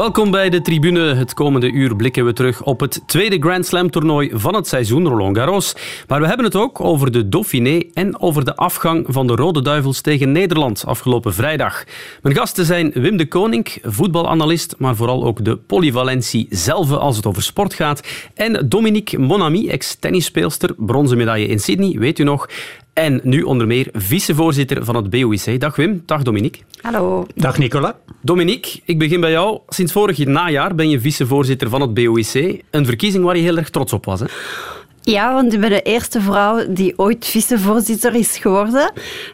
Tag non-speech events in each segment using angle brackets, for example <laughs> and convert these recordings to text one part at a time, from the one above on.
Welkom bij de tribune. Het komende uur blikken we terug op het tweede Grand Slam toernooi van het seizoen, Roland Garros. Maar we hebben het ook over de Dauphiné en over de afgang van de Rode Duivels tegen Nederland afgelopen vrijdag. Mijn gasten zijn Wim de Koning, voetbalanalist, maar vooral ook de polyvalentie zelf als het over sport gaat. En Dominique Monami, ex-tennisspeelster, bronzen medaille in Sydney, weet u nog. En nu onder meer vicevoorzitter van het BOIC. Dag Wim, dag Dominique. Hallo. Dag Nicola. Dominique, ik begin bij jou. Sinds vorig najaar ben je vicevoorzitter van het BOIC. Een verkiezing waar je heel erg trots op was. Hè? Ja, want ik ben de eerste vrouw die ooit vicevoorzitter is geworden.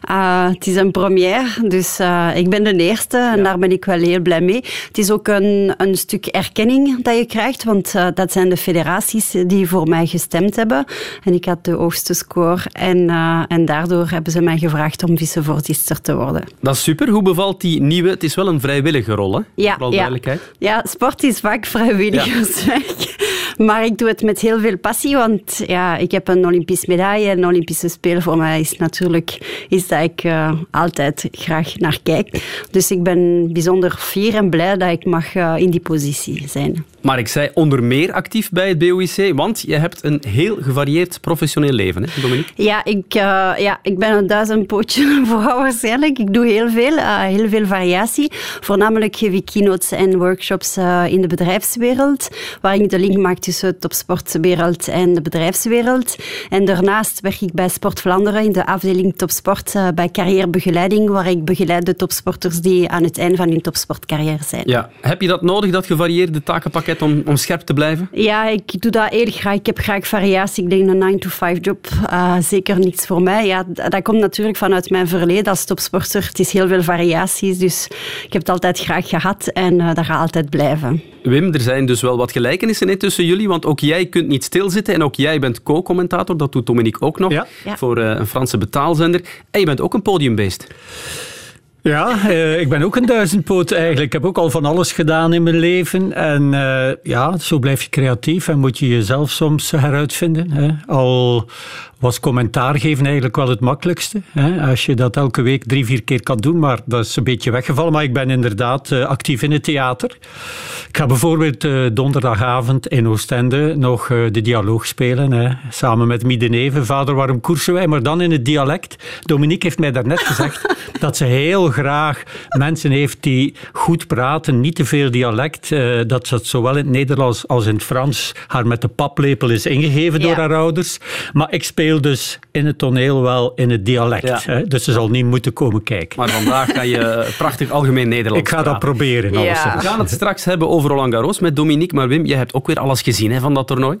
Uh, het is een première, dus uh, ik ben de eerste en daar ben ik wel heel blij mee. Het is ook een, een stuk erkenning dat je krijgt, want uh, dat zijn de federaties die voor mij gestemd hebben. En ik had de hoogste score en, en daardoor hebben ze mij gevraagd om vicevoorzitter te worden. Dat is super. Hoe bevalt die nieuwe? Het is wel een vrijwillige rol, hè? Ja, Vooral ja. duidelijkheid. Ja, sport is vaak vrijwilligerswerk. Ja. <laughs> Maar ik doe het met heel veel passie, want ja, ik heb een Olympisch medaille. Een Olympische Spelen voor mij is natuurlijk iets dat ik uh, altijd graag naar kijk. Dus ik ben bijzonder fier en blij dat ik mag uh, in die positie zijn. Maar ik zei onder meer actief bij het BOIC, want je hebt een heel gevarieerd professioneel leven, hè, Dominique? Ja, ik, uh, ja, ik ben een duizendpootje <laughs> vrouw waarschijnlijk. Ik doe heel veel, heel veel variatie. Voornamelijk geef ik keynotes en workshops in de bedrijfswereld, waar ik de link maak tussen de topsportwereld en de bedrijfswereld. En daarnaast werk ik bij Sport Vlaanderen in de afdeling topsport uh, bij carrièrebegeleiding, waar ik begeleid de topsporters die aan het einde van hun topsportcarrière zijn. Ja. Heb je dat nodig, dat gevarieerde takenpakket, om, om scherp te blijven? Ja, ik doe dat heel graag. Ik heb graag variatie. Ik denk een 9-to-5 job, uh, zeker niets voor mij. Ja, dat komt natuurlijk vanuit mijn verleden als topsporter. Het is heel veel variaties, dus ik heb het altijd graag gehad en uh, dat gaat altijd blijven. Wim, er zijn dus wel wat gelijkenissen in tussen jullie, want ook jij kunt niet stilzitten en ook jij bent co-commentator, dat doet Dominique ook nog, ja. Ja. voor uh, een Franse betaalzender. En je bent ook een podiumbeest. Ja, uh, ik ben ook een duizendpoot eigenlijk. Ik heb ook al van alles gedaan in mijn leven. En uh, ja, zo blijf je creatief en moet je jezelf soms heruitvinden. Hè. Al was commentaar geven eigenlijk wel het makkelijkste. Hè? Als je dat elke week drie, vier keer kan doen, maar dat is een beetje weggevallen. Maar ik ben inderdaad uh, actief in het theater. Ik ga bijvoorbeeld uh, donderdagavond in Oostende nog uh, de dialoog spelen. Hè? Samen met Mie de Neven, vader waarom koersen wij, maar dan in het dialect. Dominique heeft mij daarnet gezegd <laughs> dat ze heel graag mensen heeft die goed praten, niet te veel dialect. dat ze het zowel in het Nederlands als in het Frans haar met de paplepel is ingegeven Ja. door haar ouders. Maar ik speel dus in het toneel wel in het dialect. Ja. Hè? Dus ze zal niet moeten komen kijken. Maar vandaag ga je <laughs> prachtig algemeen Nederlands ik ga dat proberen. Ja. We gaan het straks hebben over Roland Garros met Dominique. Maar Wim, je hebt ook weer alles gezien hè, van dat toernooi.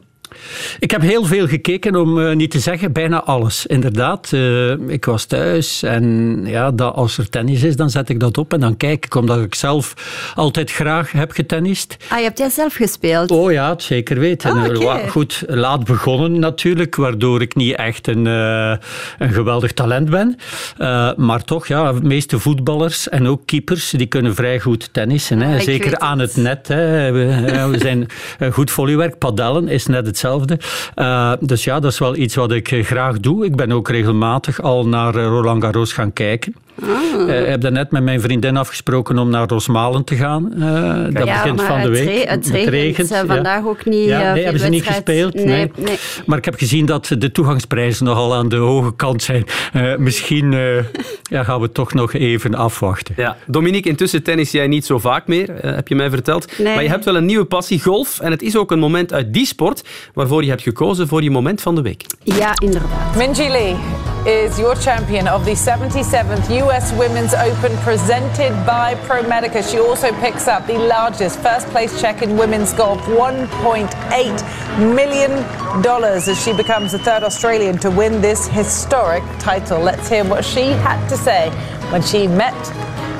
Ik heb heel veel gekeken, om uh, niet te zeggen bijna alles. Inderdaad, uh, ik was thuis en ja, dat, als er tennis is, dan zet ik dat op en dan kijk ik, omdat ik zelf altijd graag heb getennist. Ah, je hebt jij zelf gespeeld? Oh ja, het zeker weten. Ah. Goed, laat begonnen natuurlijk, waardoor ik niet echt een, uh, een geweldig talent ben. Maar toch, ja, de meeste voetballers en ook keepers, die kunnen vrij goed tennissen. Hè. Ah, Zeker aan het. het net. Hè. We, we zijn goed volleywerk. Padellen is net hetzelfde. Uh, dus ja, dat is wel iets wat ik graag doe. Ik ben ook regelmatig al naar uh, Roland Garros gaan kijken. Ah. Uh, ik heb daarnet met mijn vriendin afgesproken om naar Rosmalen te gaan. Uh, dat ja, begint maar van de het week. re- Het regent, vandaag ook niet. Ja, nee, veel hebben ze niet gespeeld? Nee, Nee. nee. Maar ik heb gezien dat de toegangsprijzen nogal aan de hoge kant zijn. Uh, misschien uh, ja, gaan we toch nog even afwachten. Ja. Dominique, intussen tennis jij niet zo vaak meer, uh, heb je mij verteld. Nee. Maar je hebt wel een nieuwe passie, golf. En het is ook een moment uit die sport waarvoor je hebt gekozen voor je moment van de week. Ja, inderdaad. Minji Lee is your champion of the 77th US Women's Open presented by ProMedica. She also picks up the largest first place check in women's golf, $1.8 million as she becomes the third Australian to win this historic title. Let's hear what she had to say when she met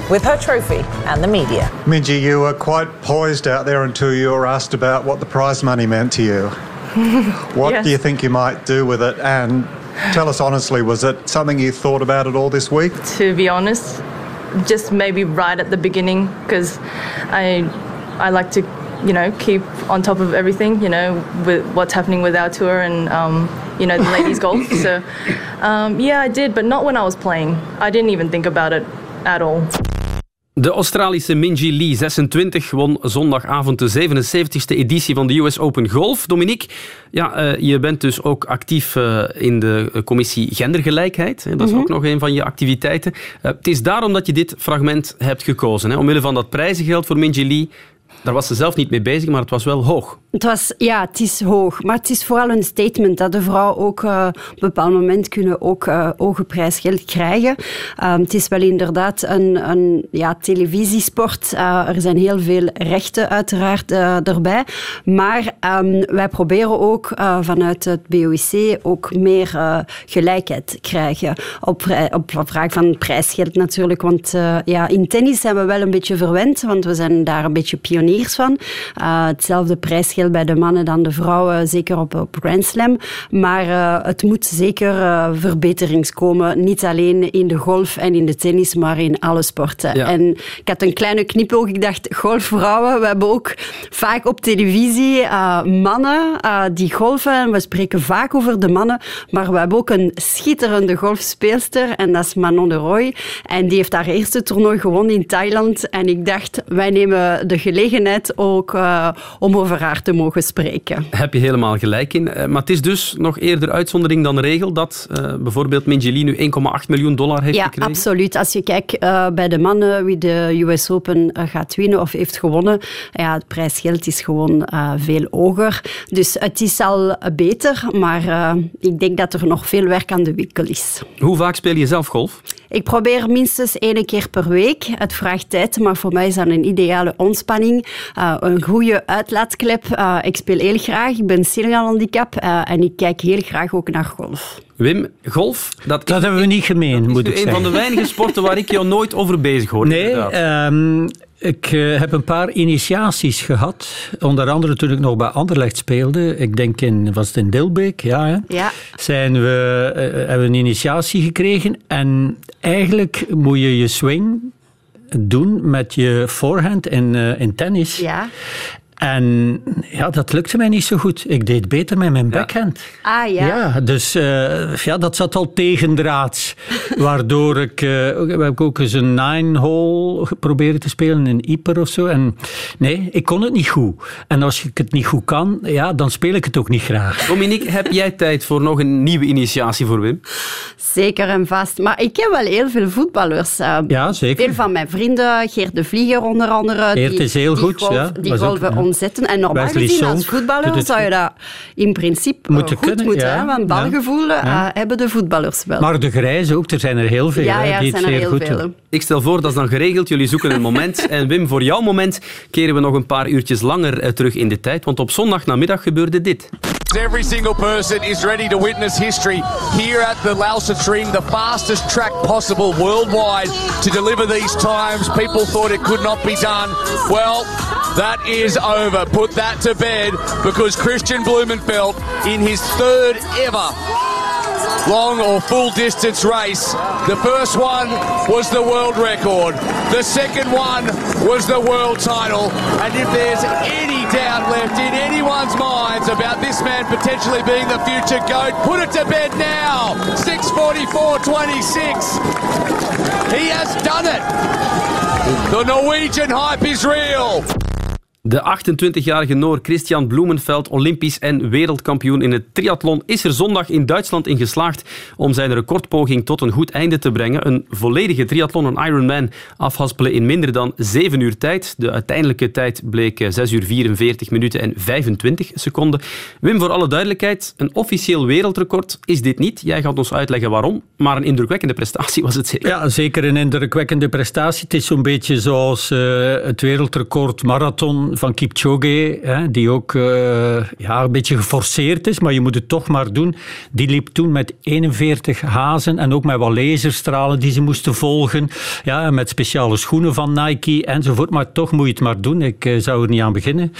with her trophy and the media. Minji, you were quite poised out there until you were asked about what the prize money meant to you. <laughs> what Yes. do you think you might do with it? And tell us honestly, was it something you thought about at all this week? to be honest. Just maybe right at the beginning because I I like to you know keep on top of everything you know with what's happening with our tour and um, you know, the ladies golf. <laughs> So, um, yeah, I did, but not when I was playing. I didn't even think about it at all. De Australische Minji Lee, 26, won zondagavond de 77e editie van de US Open Golf. Dominique, ja, uh, je bent dus ook actief uh, in de commissie gendergelijkheid. Dat is mm -hmm. ook nog een van je activiteiten. Uh, het is daarom dat je dit fragment hebt gekozen. Hè, omwille van dat prijzengeld voor Minji Lee daar was ze zelf niet mee bezig, maar het was wel hoog. Het was, ja, het is hoog. Maar het is vooral een statement dat de vrouw ook uh, op een bepaald moment kunnen ook uh, hoge prijsgeld krijgen. Um, het is wel inderdaad een, een ja, televisiesport. Uh, er zijn heel veel rechten uiteraard erbij. Maar um, wij proberen ook vanuit het BOIC ook meer gelijkheid te krijgen. Op, op vraag van prijsgeld natuurlijk. Want ja, in tennis zijn we wel een beetje verwend, want we zijn daar een beetje pionier van. Hetzelfde prijsgeld bij de mannen dan de vrouwen, zeker op, op Grand Slam. Maar uh, het moet zeker uh, verbeterings komen. Niet alleen in de golf en in de tennis, maar in alle sporten. Ja. En ik had een kleine knipoog. Ik dacht, golfvrouwen, we hebben ook vaak op televisie mannen die golfen. We spreken vaak over de mannen, maar we hebben ook een schitterende golfspeelster en dat is Manon de Roy. En die heeft haar eerste toernooi gewonnen in Thailand. En ik dacht, wij nemen de gelegenheid ook om over haar te mogen spreken. Heb je helemaal gelijk in. Uh, maar het is dus nog eerder uitzondering dan regel dat uh, bijvoorbeeld Minjili nu 1,8 miljoen dollar heeft ja, gekregen? Ja, absoluut. Als je kijkt bij de mannen wie de US Open gaat winnen of heeft gewonnen, ja, het prijsgeld is gewoon veel hoger. Dus het is al beter, maar ik denk dat er nog veel werk aan de winkel is. Hoe vaak speel je zelf golf? Ik probeer minstens één keer per week. Het vraagt tijd, maar voor mij is dat een ideale ontspanning. Uh, een goede uitlaatklep. Uh, ik speel heel graag. Ik ben serial handicap uh, en ik kijk heel graag ook naar golf. Wim, golf... Dat, dat hebben we niet gemeen, moet ik zeggen. een van de weinige <laughs> sporten waar ik jou nooit over bezig hoor. Nee, um, ik uh, heb een paar initiaties gehad. Onder andere toen ik nog bij Anderlecht speelde. Ik denk in, was het in Dilbeek? Ja, hè? ja. Zijn we, uh, hebben we een initiatie gekregen. En eigenlijk moet je je swing doen met je voorhand in, uh, in tennis. Ja. En ja, dat lukte mij niet zo goed. Ik deed beter met mijn backhand. Ja. Ah ja. Ja, dus uh, ja, dat zat al tegendraads. <laughs> waardoor ik, uh, heb ook eens een nine-hole geprobeerd te spelen, een Ieper of zo. En nee, ik kon het niet goed. En als ik het niet goed kan, ja, dan speel ik het ook niet graag. Dominique, <laughs> heb jij tijd voor nog een nieuwe initiatie voor Wim? Zeker en vast. Maar ik heb wel heel veel voetballers. Uh, ja, zeker. Veel van mijn vrienden, Geert de Vlieger onder andere. Geert die, is heel die goed, golf, ja. Die golven ook, omzetten. En normaal Wesley gezien, als voetballer zou je dat in principe moeten goed kunnen, moeten. ja. Hè? Want balgevoel ja. uh, hebben de voetballers wel. Maar de grijze ook, er zijn er heel veel. Ja, ja die er zijn het er zeer heel goed veel. doen. Ik stel voor, dat is dan geregeld. Jullie zoeken een moment. <laughs> En Wim, voor jouw moment keren we nog een paar uurtjes langer uh, terug in de tijd. Want op zondagnamiddag gebeurde dit. Every single person is ready to witness history here at the Lausa Stream, the fastest track possible worldwide to deliver these times. People thought it could not be done. Well, that is over. Put that to bed because Christian Blumenfeld, in his third ever long or full distance race. The first one was the world record. The second one was the world title. And if there's any doubt left in anyone's minds about this man potentially being the future GOAT, put it to bed now. 644.26. He has done it. The Norwegian hype is real. De 28-jarige Noor Christian Bloemenveld, olympisch en wereldkampioen in het triathlon, is er zondag in Duitsland in geslaagd om zijn recordpoging tot een goed einde te brengen. Een volledige triathlon, een Ironman, afhaspelen in minder dan 7 uur tijd. De uiteindelijke tijd bleek 6 uur 44 minuten en 25 seconden. Wim, voor alle duidelijkheid, een officieel wereldrecord is dit niet. Jij gaat ons uitleggen waarom, maar een indrukwekkende prestatie was het zeker. Ja, zeker een indrukwekkende prestatie. Het is zo'n beetje zoals uh, het wereldrecord marathon van Kipchoge, hè, die ook uh, ja, een beetje geforceerd is, maar je moet het toch maar doen. Die liep toen met 41 hazen en ook met wat laserstralen die ze moesten volgen. Ja, met speciale schoenen van Nike enzovoort. Maar toch moet je het maar doen. Ik uh, zou er niet aan beginnen.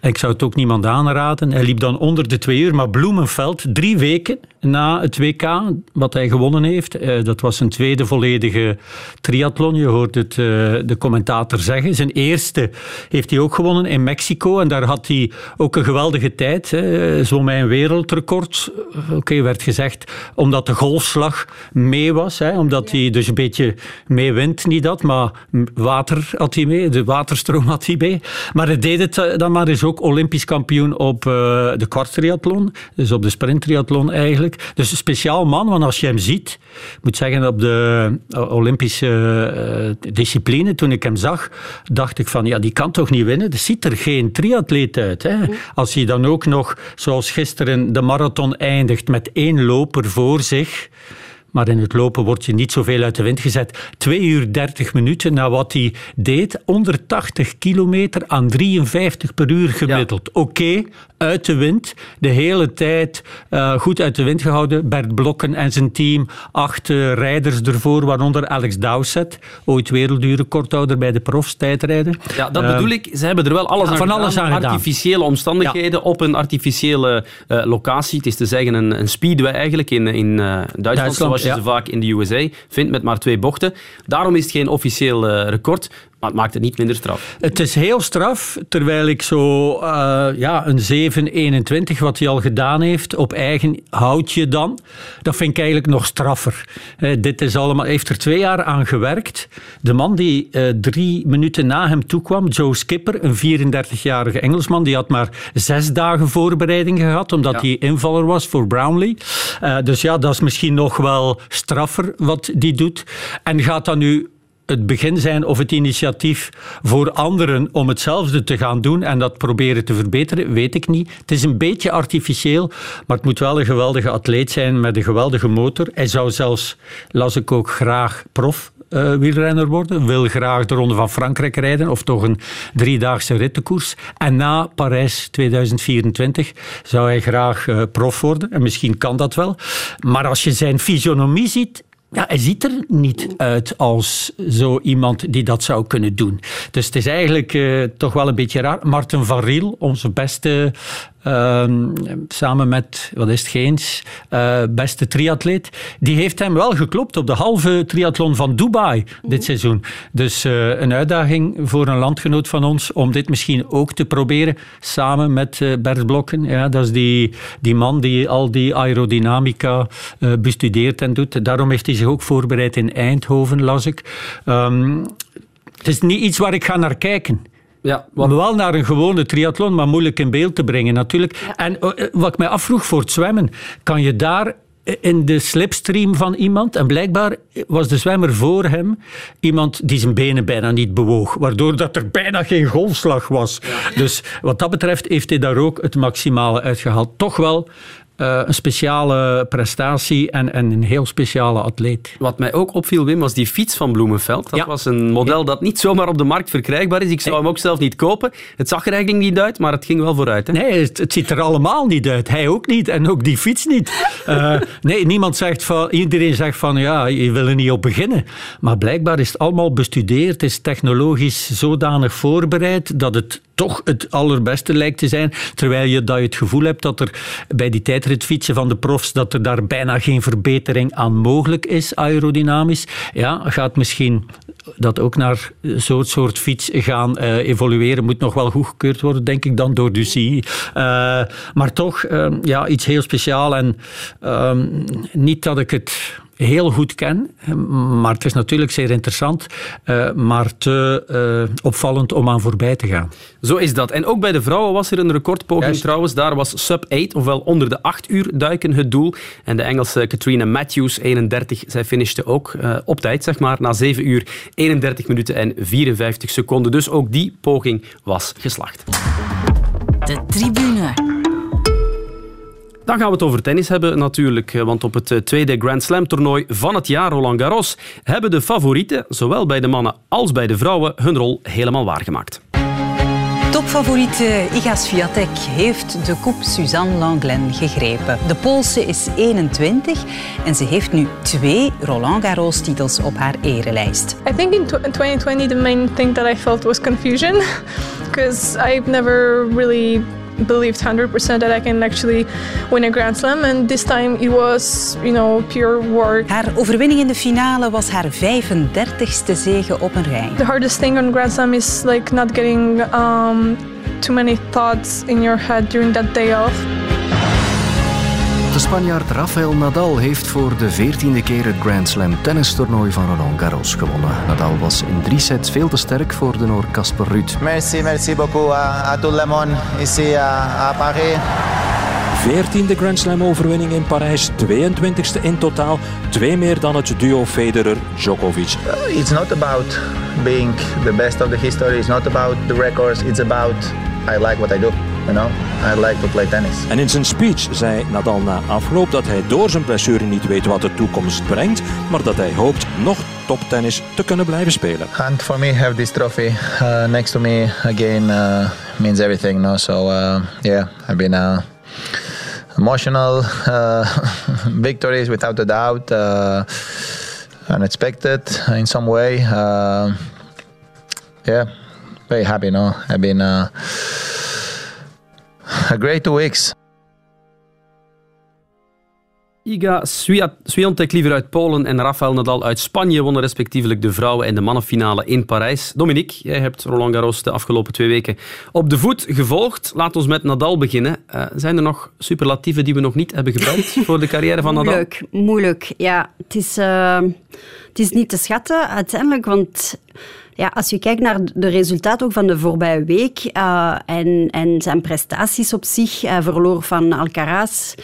Ik zou het ook niemand aanraden. Hij liep dan onder de twee uur. Maar Bloemenveld, drie weken na het WK, wat hij gewonnen heeft, uh, dat was zijn tweede volledige triathlon. Je hoort het de commentator zeggen. Zijn eerste heeft hij ook gewonnen gewonnen in Mexico. En daar had hij ook een geweldige tijd. Hè. Zwom hij een wereldrecord. Oké, werd gezegd, omdat de golfslag mee was. Hè. Omdat hij dus een beetje mee wint, niet dat, maar water had hij mee. De waterstroom had hij mee. Maar hij deed het eh, dan maar. is ook Olympisch kampioen op uh, de kwarttriathlon. Dus op de sprinttriathlon eigenlijk. Dus een speciaal man, want als je hem ziet... Ik moet zeggen, op de Olympische uh, discipline, toen ik hem zag, dacht ik van, ja, die kan toch niet winnen? Ziet er geen triatleet uit. Hè? Als hij dan ook nog, zoals gisteren, de marathon eindigt met één loper voor zich... Maar in het lopen word je niet zoveel uit de wind gezet. 2 uur 30 minuten na wat hij deed. 180 kilometer aan 53 per uur gemiddeld. Oké, uit de wind. De hele tijd uh, goed uit de wind gehouden. Bert Blokken en zijn team. Acht uh, rijders ervoor, waaronder Alex Dowsett. Ooit wereldduurrecordhouder bij de profstijdrijden. Ja, dat bedoel ik. Ze hebben er wel alles aan van gedaan. alles aan Artificiële omstandigheden ja. op een artificiële locatie. Het is te zeggen een, een speedway eigenlijk in, in Duitsland, Duitsland, zoals je ja. ze vaak in de USA vindt, met maar twee bochten. Daarom is het geen officieel record. Maar het maakt het niet minder straf. Het is heel straf, terwijl ik zo uh, ja, een 7-21, wat hij al gedaan heeft, op eigen houtje dan, dat vind ik eigenlijk nog straffer. Uh, dit is allemaal, heeft er twee jaar aan gewerkt. De man die uh, drie minuten na hem toekwam, Joe Skipper, een 34-jarige Engelsman, die had maar zes dagen voorbereiding gehad, omdat ja. hij invaller was voor Brownlee. dus ja, dat is misschien nog wel straffer wat die doet. En gaat dan nu het begin zijn of het initiatief voor anderen om hetzelfde te gaan doen en dat proberen te verbeteren, weet ik niet. Het is een beetje artificieel, maar het moet wel een geweldige atleet zijn met een geweldige motor. Hij zou zelfs, las ik ook, graag prof uh, wielrenner worden, wil graag de Ronde van Frankrijk rijden of toch een driedaagse rittenkoers. En na Parijs 2024 zou hij graag uh, prof worden en misschien kan dat wel. Maar als je zijn fysionomie ziet, ja, hij ziet er niet uit als zo iemand die dat zou kunnen doen. Dus het is eigenlijk uh, toch wel een beetje raar. Martin van Riel, onze beste Uh, samen met, wat is het, Geens, uh, beste triatleet. Die heeft hem wel geklopt op de halve triathlon van Dubai dit seizoen. Dus uh, een uitdaging voor een landgenoot van ons om dit misschien ook te proberen, samen met Bert Blokken. Ja, dat is die, die man die al die aerodynamica bestudeert en doet. Daarom heeft hij zich ook voorbereid in Eindhoven, las ik. Um, het is niet iets waar ik ga naar kijken. Ja, want... Wel naar een gewone triathlon, maar moeilijk in beeld te brengen natuurlijk. Ja. En uh, wat ik mij afvroeg voor het zwemmen, kan je daar in de slipstream van iemand. En blijkbaar was de zwemmer voor hem iemand die zijn benen bijna niet bewoog. Waardoor dat er bijna geen golfslag was. Ja. Dus wat dat betreft heeft hij daar ook het maximale uitgehaald. Toch wel uh, een speciale prestatie en, en, een heel speciale atleet. Wat mij ook opviel, Wim, was die fiets van Bloemenveld. Dat ja. was een model dat niet zomaar op de markt verkrijgbaar is. Ik zou hem ook zelf niet kopen. Het zag er eigenlijk niet uit, maar het ging wel vooruit. Hè? Nee, het, het ziet er allemaal niet uit. Hij ook niet en ook die fiets niet. uh, <laughs> nee, niemand zegt van, iedereen zegt van ja, je wil er niet op beginnen. Maar blijkbaar is het allemaal bestudeerd, is technologisch zodanig voorbereid dat het toch het allerbeste lijkt te zijn. Terwijl je, dat je het gevoel hebt dat er bij die tijdritfietsen van de profs dat er daar bijna geen verbetering aan mogelijk is, aerodynamisch. Ja, gaat misschien dat ook naar zo'n soort fiets gaan uh, evolueren. Moet nog wel goedgekeurd worden, denk ik, dan door Ducy. Uh, maar toch, uh, ja, iets heel speciaal. En niet dat ik het heel goed ken. Maar het is natuurlijk zeer interessant, uh, maar te uh, opvallend om aan voorbij te gaan. Zo is dat. En ook bij de vrouwen was er een recordpoging Juist. trouwens. Daar was sub 8, ofwel onder de 8 uur duiken het doel. En de Engelse Katrina Matthews, 31, zij finishte ook uh, op tijd, zeg maar, na 7 uur 31 minuten en 54 seconden. Dus ook die poging was geslaagd. De tribune. Dan gaan we het over tennis hebben natuurlijk, want op het tweede Grand Slam toernooi van het jaar Roland Garros hebben de favorieten, zowel bij de mannen als bij de vrouwen, hun rol helemaal waargemaakt. Topfavoriet Iga Swiatek heeft de Coupe Suzanne Langlaine gegrepen. De Poolse is 21 en ze heeft nu twee Roland Garros titels op haar erelijst. I think in 2020 the main thing that I felt was confusion because I've never really believed 100% that I can actually win a Grand Slam. And this time it was, you know, pure work. Haar overwinning in de finale was haar 35ste zege op een rij. The hardest thing on Grand Slam is like not getting um, too many thoughts in your head during that day off. De Spanjaard Rafael Nadal heeft voor de veertiende keer het Grand Slam tennistoernooi van Roland Garros gewonnen. Nadal was in drie sets veel te sterk voor de Noor Casper Ruud. Merci, merci beaucoup à, à tout le monde ici à, à Paris. 14e Grand Slam overwinning in Parijs, 22e in totaal. Twee meer dan het duo Federer-Djokovic. It's not about being the best of the history. It's not about the records. It's about I like what I do. You know, I like to play tennis. En in zijn speech zei Nadal na afloop dat hij door zijn blessure niet weet wat de toekomst brengt, maar dat hij hoopt nog toptennis te kunnen blijven spelen. And for me, have this trophy uh, next to me again uh, means everything. No, so uh, yeah, I've been uh, emotional uh, <laughs> victories without a doubt, uh, unexpected in some way. Uh, yeah, very happy. No, I've been a great weeks. Iga Swiatek liever uit Polen en Rafael Nadal uit Spanje wonnen respectievelijk de vrouwen- en de mannenfinale in Parijs. Dominique, jij hebt Roland Garros de afgelopen twee weken op de voet gevolgd. Laat ons met Nadal beginnen. Uh, zijn er nog superlatieven die we nog niet hebben gebeld <laughs> voor de carrière van Nadal? Moeilijk, moeilijk. Ja, het is, uh, het is niet te schatten uiteindelijk, want ja, als je kijkt naar de resultaten ook van de voorbije week uh, en, en zijn prestaties op zich, hij verloor van Alcaraz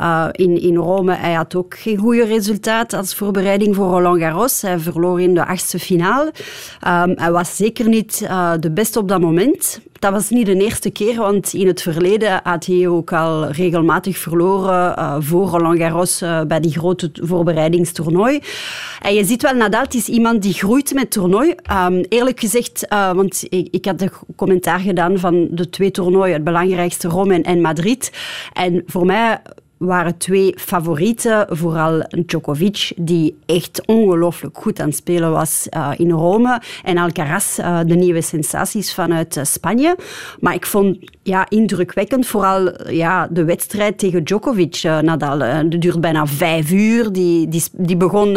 uh, in, in Rome. Hij had ook geen goede resultaat als voorbereiding voor Roland Garros. Hij verloor in de achtste finale. Um, hij was zeker niet de beste op dat moment. Dat was niet de eerste keer, want in het verleden had hij ook al regelmatig verloren uh, voor Roland Garros uh, bij die grote voorbereidingstoernooi. En je ziet wel, Nadal is iemand die groeit met toernooi. Um, eerlijk gezegd, uh, want ik, ik had een commentaar gedaan van de twee toernooien, het belangrijkste Rome en Madrid. En voor mij waren twee favorieten, vooral Djokovic, die echt ongelooflijk goed aan het spelen was uh, in Rome, en Alcaraz, uh, de nieuwe sensaties vanuit uh, Spanje. Maar ik vond ja, indrukwekkend vooral ja, de wedstrijd tegen Djokovic, Nadal. Dat duurt bijna vijf uur. Die, die, die begon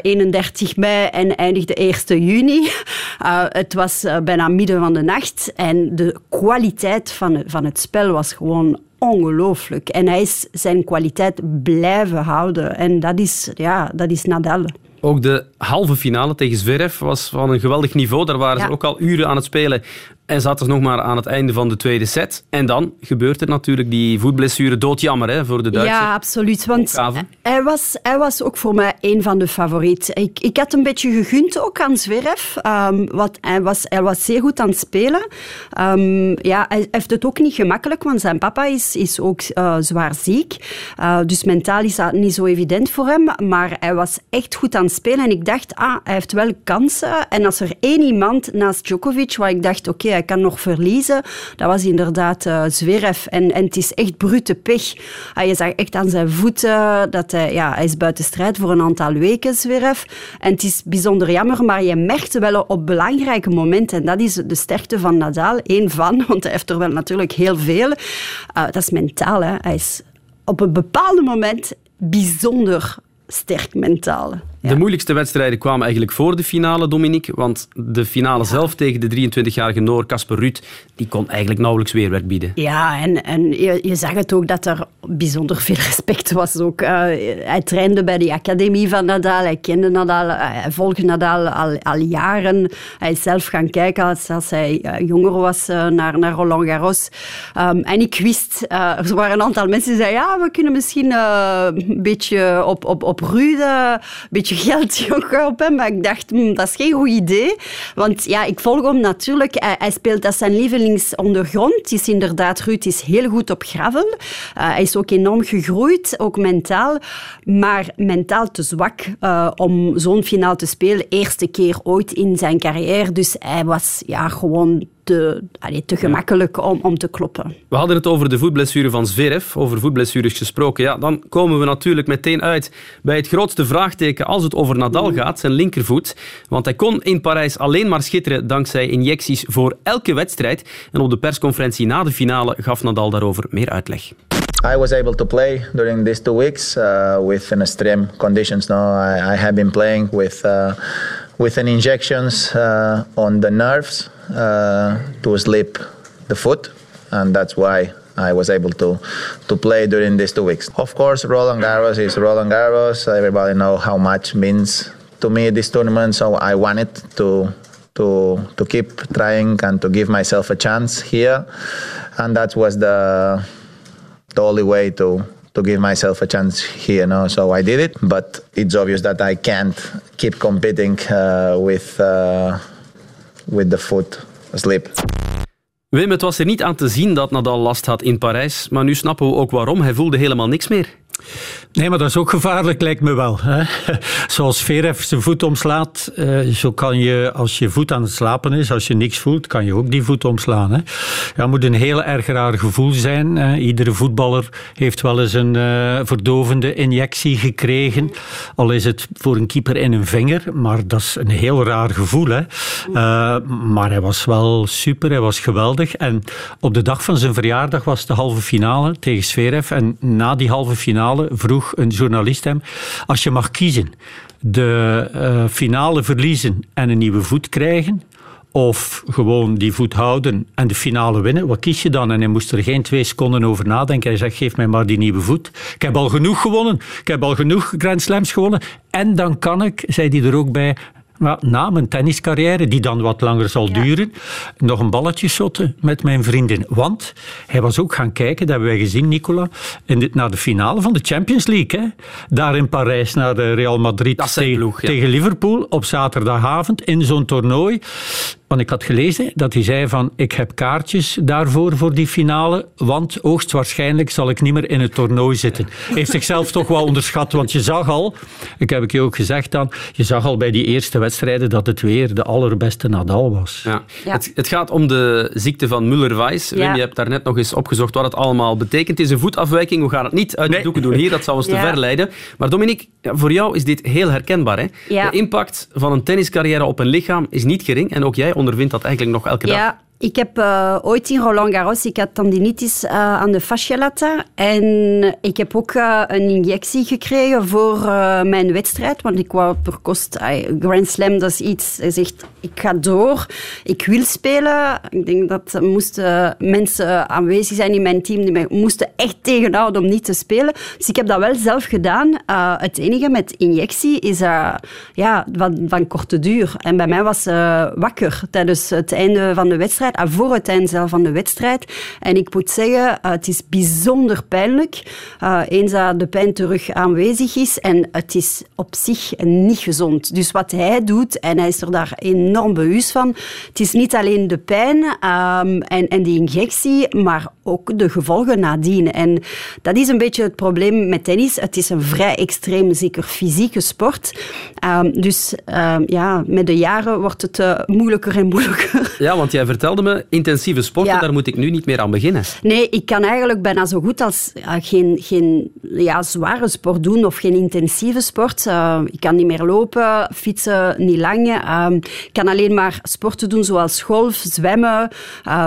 31 mei en eindigde 1 juni. <laughs> het was bijna midden van de nacht en de kwaliteit van, van het spel was gewoon ongelooflijk. En hij is zijn kwaliteit blijven houden. En dat is, ja, dat is Nadal. Ook de halve finale tegen Zverev was van een geweldig niveau. Daar waren ja. ze ook al uren aan het spelen. En zaten ze nog maar aan het einde van de tweede set. En dan gebeurt er natuurlijk die voetblessure doodjammer hè, voor de Duitsers. Ja, absoluut. Want hij was, hij was ook voor mij een van de favorieten. Ik, ik had een beetje gegund ook aan Zverev. Um, wat, hij, was, hij was zeer goed aan het spelen. Um, ja, hij heeft het ook niet gemakkelijk, want zijn papa is, is ook uh, zwaar ziek. Uh, dus mentaal is dat niet zo evident voor hem. Maar hij was echt goed aan het spelen. En ik dacht, ah, hij heeft wel kansen. En als er één iemand naast Djokovic, waar ik dacht, oké, okay, hij kan nog verliezen. Dat was inderdaad uh, Zverev. En, en het is echt brute pech. Je zag echt aan zijn voeten dat hij, ja, hij is buiten strijd voor een aantal weken, Zverev. En het is bijzonder jammer, maar je merkt wel op belangrijke momenten. En dat is de sterkte van Nadal. Eén van, want hij heeft er wel natuurlijk heel veel. Uh, dat is mentaal. Hij is op een bepaald moment bijzonder sterk mentaal. Ja. De moeilijkste wedstrijden kwamen eigenlijk voor de finale, Dominique. Want de finale ja. zelf tegen de 23-jarige Noor, Casper Ruud, die kon eigenlijk nauwelijks weerwerk bieden. Ja, en, en je, je, zag het ook dat er bijzonder veel <laughs> respect was. Ook, uh, hij trainde bij de academie van Nadal, hij kende Nadal, uh, hij volgde Nadal al, al, jaren. Hij is zelf gaan kijken als, als hij uh, jonger was naar, naar Roland Garros. Um, en ik wist, er waren een aantal mensen die zeiden, ja, we kunnen misschien een beetje op, op, op Ruud, een beetje geld <laughs> op hem. Maar ik dacht, hm, dat is geen goed idee. Want ja, ik volg hem natuurlijk. Hij, speelt, dat zijn lievelingsondergrond. Het is inderdaad, Ruud is heel goed op gravel. Uh, hij is ook enorm gegroeid, ook mentaal. Maar mentaal te zwak uh, om zo'n finaal te spelen. Eerste keer ooit in zijn carrière. Dus hij was ja, gewoon te, allee, te gemakkelijk om, om te kloppen. We hadden het over de voetblessure van Zverev, over voetblessures gesproken. Ja, dan komen we natuurlijk meteen uit bij het grootste vraagteken als het over Nadal gaat, zijn linkervoet. Want hij kon in Parijs alleen maar schitteren dankzij injecties voor elke wedstrijd. En op de persconferentie na de finale gaf Nadal daarover meer uitleg. I was able to play during these two weeks uh, with an extreme conditions. No, I, I have been playing with uh, with an injections uh, on the nerves uh, to slip the foot, and that's why I was able to to play during these two weeks. Of course, Roland Garros is Roland Garros. Everybody know how much means to me this tournament, so I wanted to to to keep trying and to give myself a chance here, and that was the the only way to to give myself a chance here. No? So I did it, but it's obvious that I can't keep competing uh, with uh, with the foot asleep. Wim, het was er niet aan te zien dat Nadal last had in Parijs, maar nu snappen we ook waarom. Hij voelde helemaal niks meer. Nee, maar dat is ook gevaarlijk, lijkt me wel. Hè? <laughs> Zoals Verev zijn voet omslaat, eh, zo kan je, als je voet aan het slapen is, als je niks voelt, kan je ook die voet omslaan. Hè? Het moet een heel erg raar gevoel zijn. Iedere voetballer heeft wel eens een uh, verdovende injectie gekregen. Al is het voor een keeper in een vinger, maar dat is een heel raar gevoel. Hè? Uh, maar hij was wel super, hij was geweldig. En op de dag van zijn verjaardag was de halve finale tegen Sverev. En na die halve finale vroeg een journalist hem, als je mag kiezen, de uh, finale verliezen en een nieuwe voet krijgen, of gewoon die voet houden en de finale winnen, wat kies je dan? En hij moest er geen twee seconden over nadenken. Hij zegt, geef mij maar die nieuwe voet. Ik heb al genoeg gewonnen. Ik heb al genoeg Grand Slams gewonnen. En dan kan ik, zei hij er ook bij, maar na mijn tenniscarrière, die dan wat langer zal ja. duren, nog een balletje shotten met mijn vriendin. Want hij was ook gaan kijken, dat hebben wij gezien, Nicola, in dit, naar de finale van de Champions League. Hè. Daar in Parijs, naar de Real Madrid tegen, ploeg, ja. tegen Liverpool op zaterdagavond in zo'n toernooi. Want ik had gelezen dat hij zei van ik heb kaartjes daarvoor voor die finale, want hoogstwaarschijnlijk zal ik niet meer in het toernooi zitten. Hij heeft zichzelf toch wel onderschat, want je zag al, ik heb ik je ook gezegd dan, je zag al bij die eerste wedstrijden dat het weer de allerbeste Nadal was. Ja. ja. Het, het, gaat om de ziekte van Muller-Weiss. Ja. Wim, je hebt daar net nog eens opgezocht wat het allemaal betekent. Het is een voetafwijking, we gaan het niet uit de doeken doen hier, dat zou ons te ver leiden. Maar Dominique, voor jou is dit heel herkenbaar. Hè? De impact van een tenniscarrière op een lichaam is niet gering en ook jij ondervindt dat eigenlijk nog elke dag. Ik heb uh, ooit in Roland Garros, ik had tendinitis uh, aan de fascia lata. En ik heb ook uh, een injectie gekregen voor mijn wedstrijd. Want ik wou per kost... Grand Slam, dat is iets... Hij zegt, ik ga door. Ik wil spelen. Ik denk dat moesten mensen aanwezig zijn in mijn team die mij moesten echt tegenhouden om niet te spelen. Dus ik heb dat wel zelf gedaan. het enige met injectie is ja, van, van korte duur. En bij mij was wakker tijdens het einde van de wedstrijd voor het eind zelf van de wedstrijd. En ik moet zeggen, uh, het is bijzonder pijnlijk. Uh, eens dat de pijn terug aanwezig is. En het is op zich niet gezond. Dus wat hij doet, en hij is er daar enorm bewust van, het is niet alleen de pijn um, en, en die injectie, maar ook de gevolgen nadien. En dat is een beetje het probleem met tennis. Het is een vrij extreem, zeker fysieke sport. Um, dus um, ja, met de jaren wordt het uh, moeilijker en moeilijker. Ja, want jij vertelde me, intensieve sporten, ja. daar moet ik nu niet meer aan beginnen. Nee, ik kan eigenlijk bijna zo goed als uh, geen, geen ja, zware sport doen of geen intensieve sport. Uh, ik kan niet meer lopen, fietsen niet lang. ik kan alleen maar sporten doen zoals golf, zwemmen.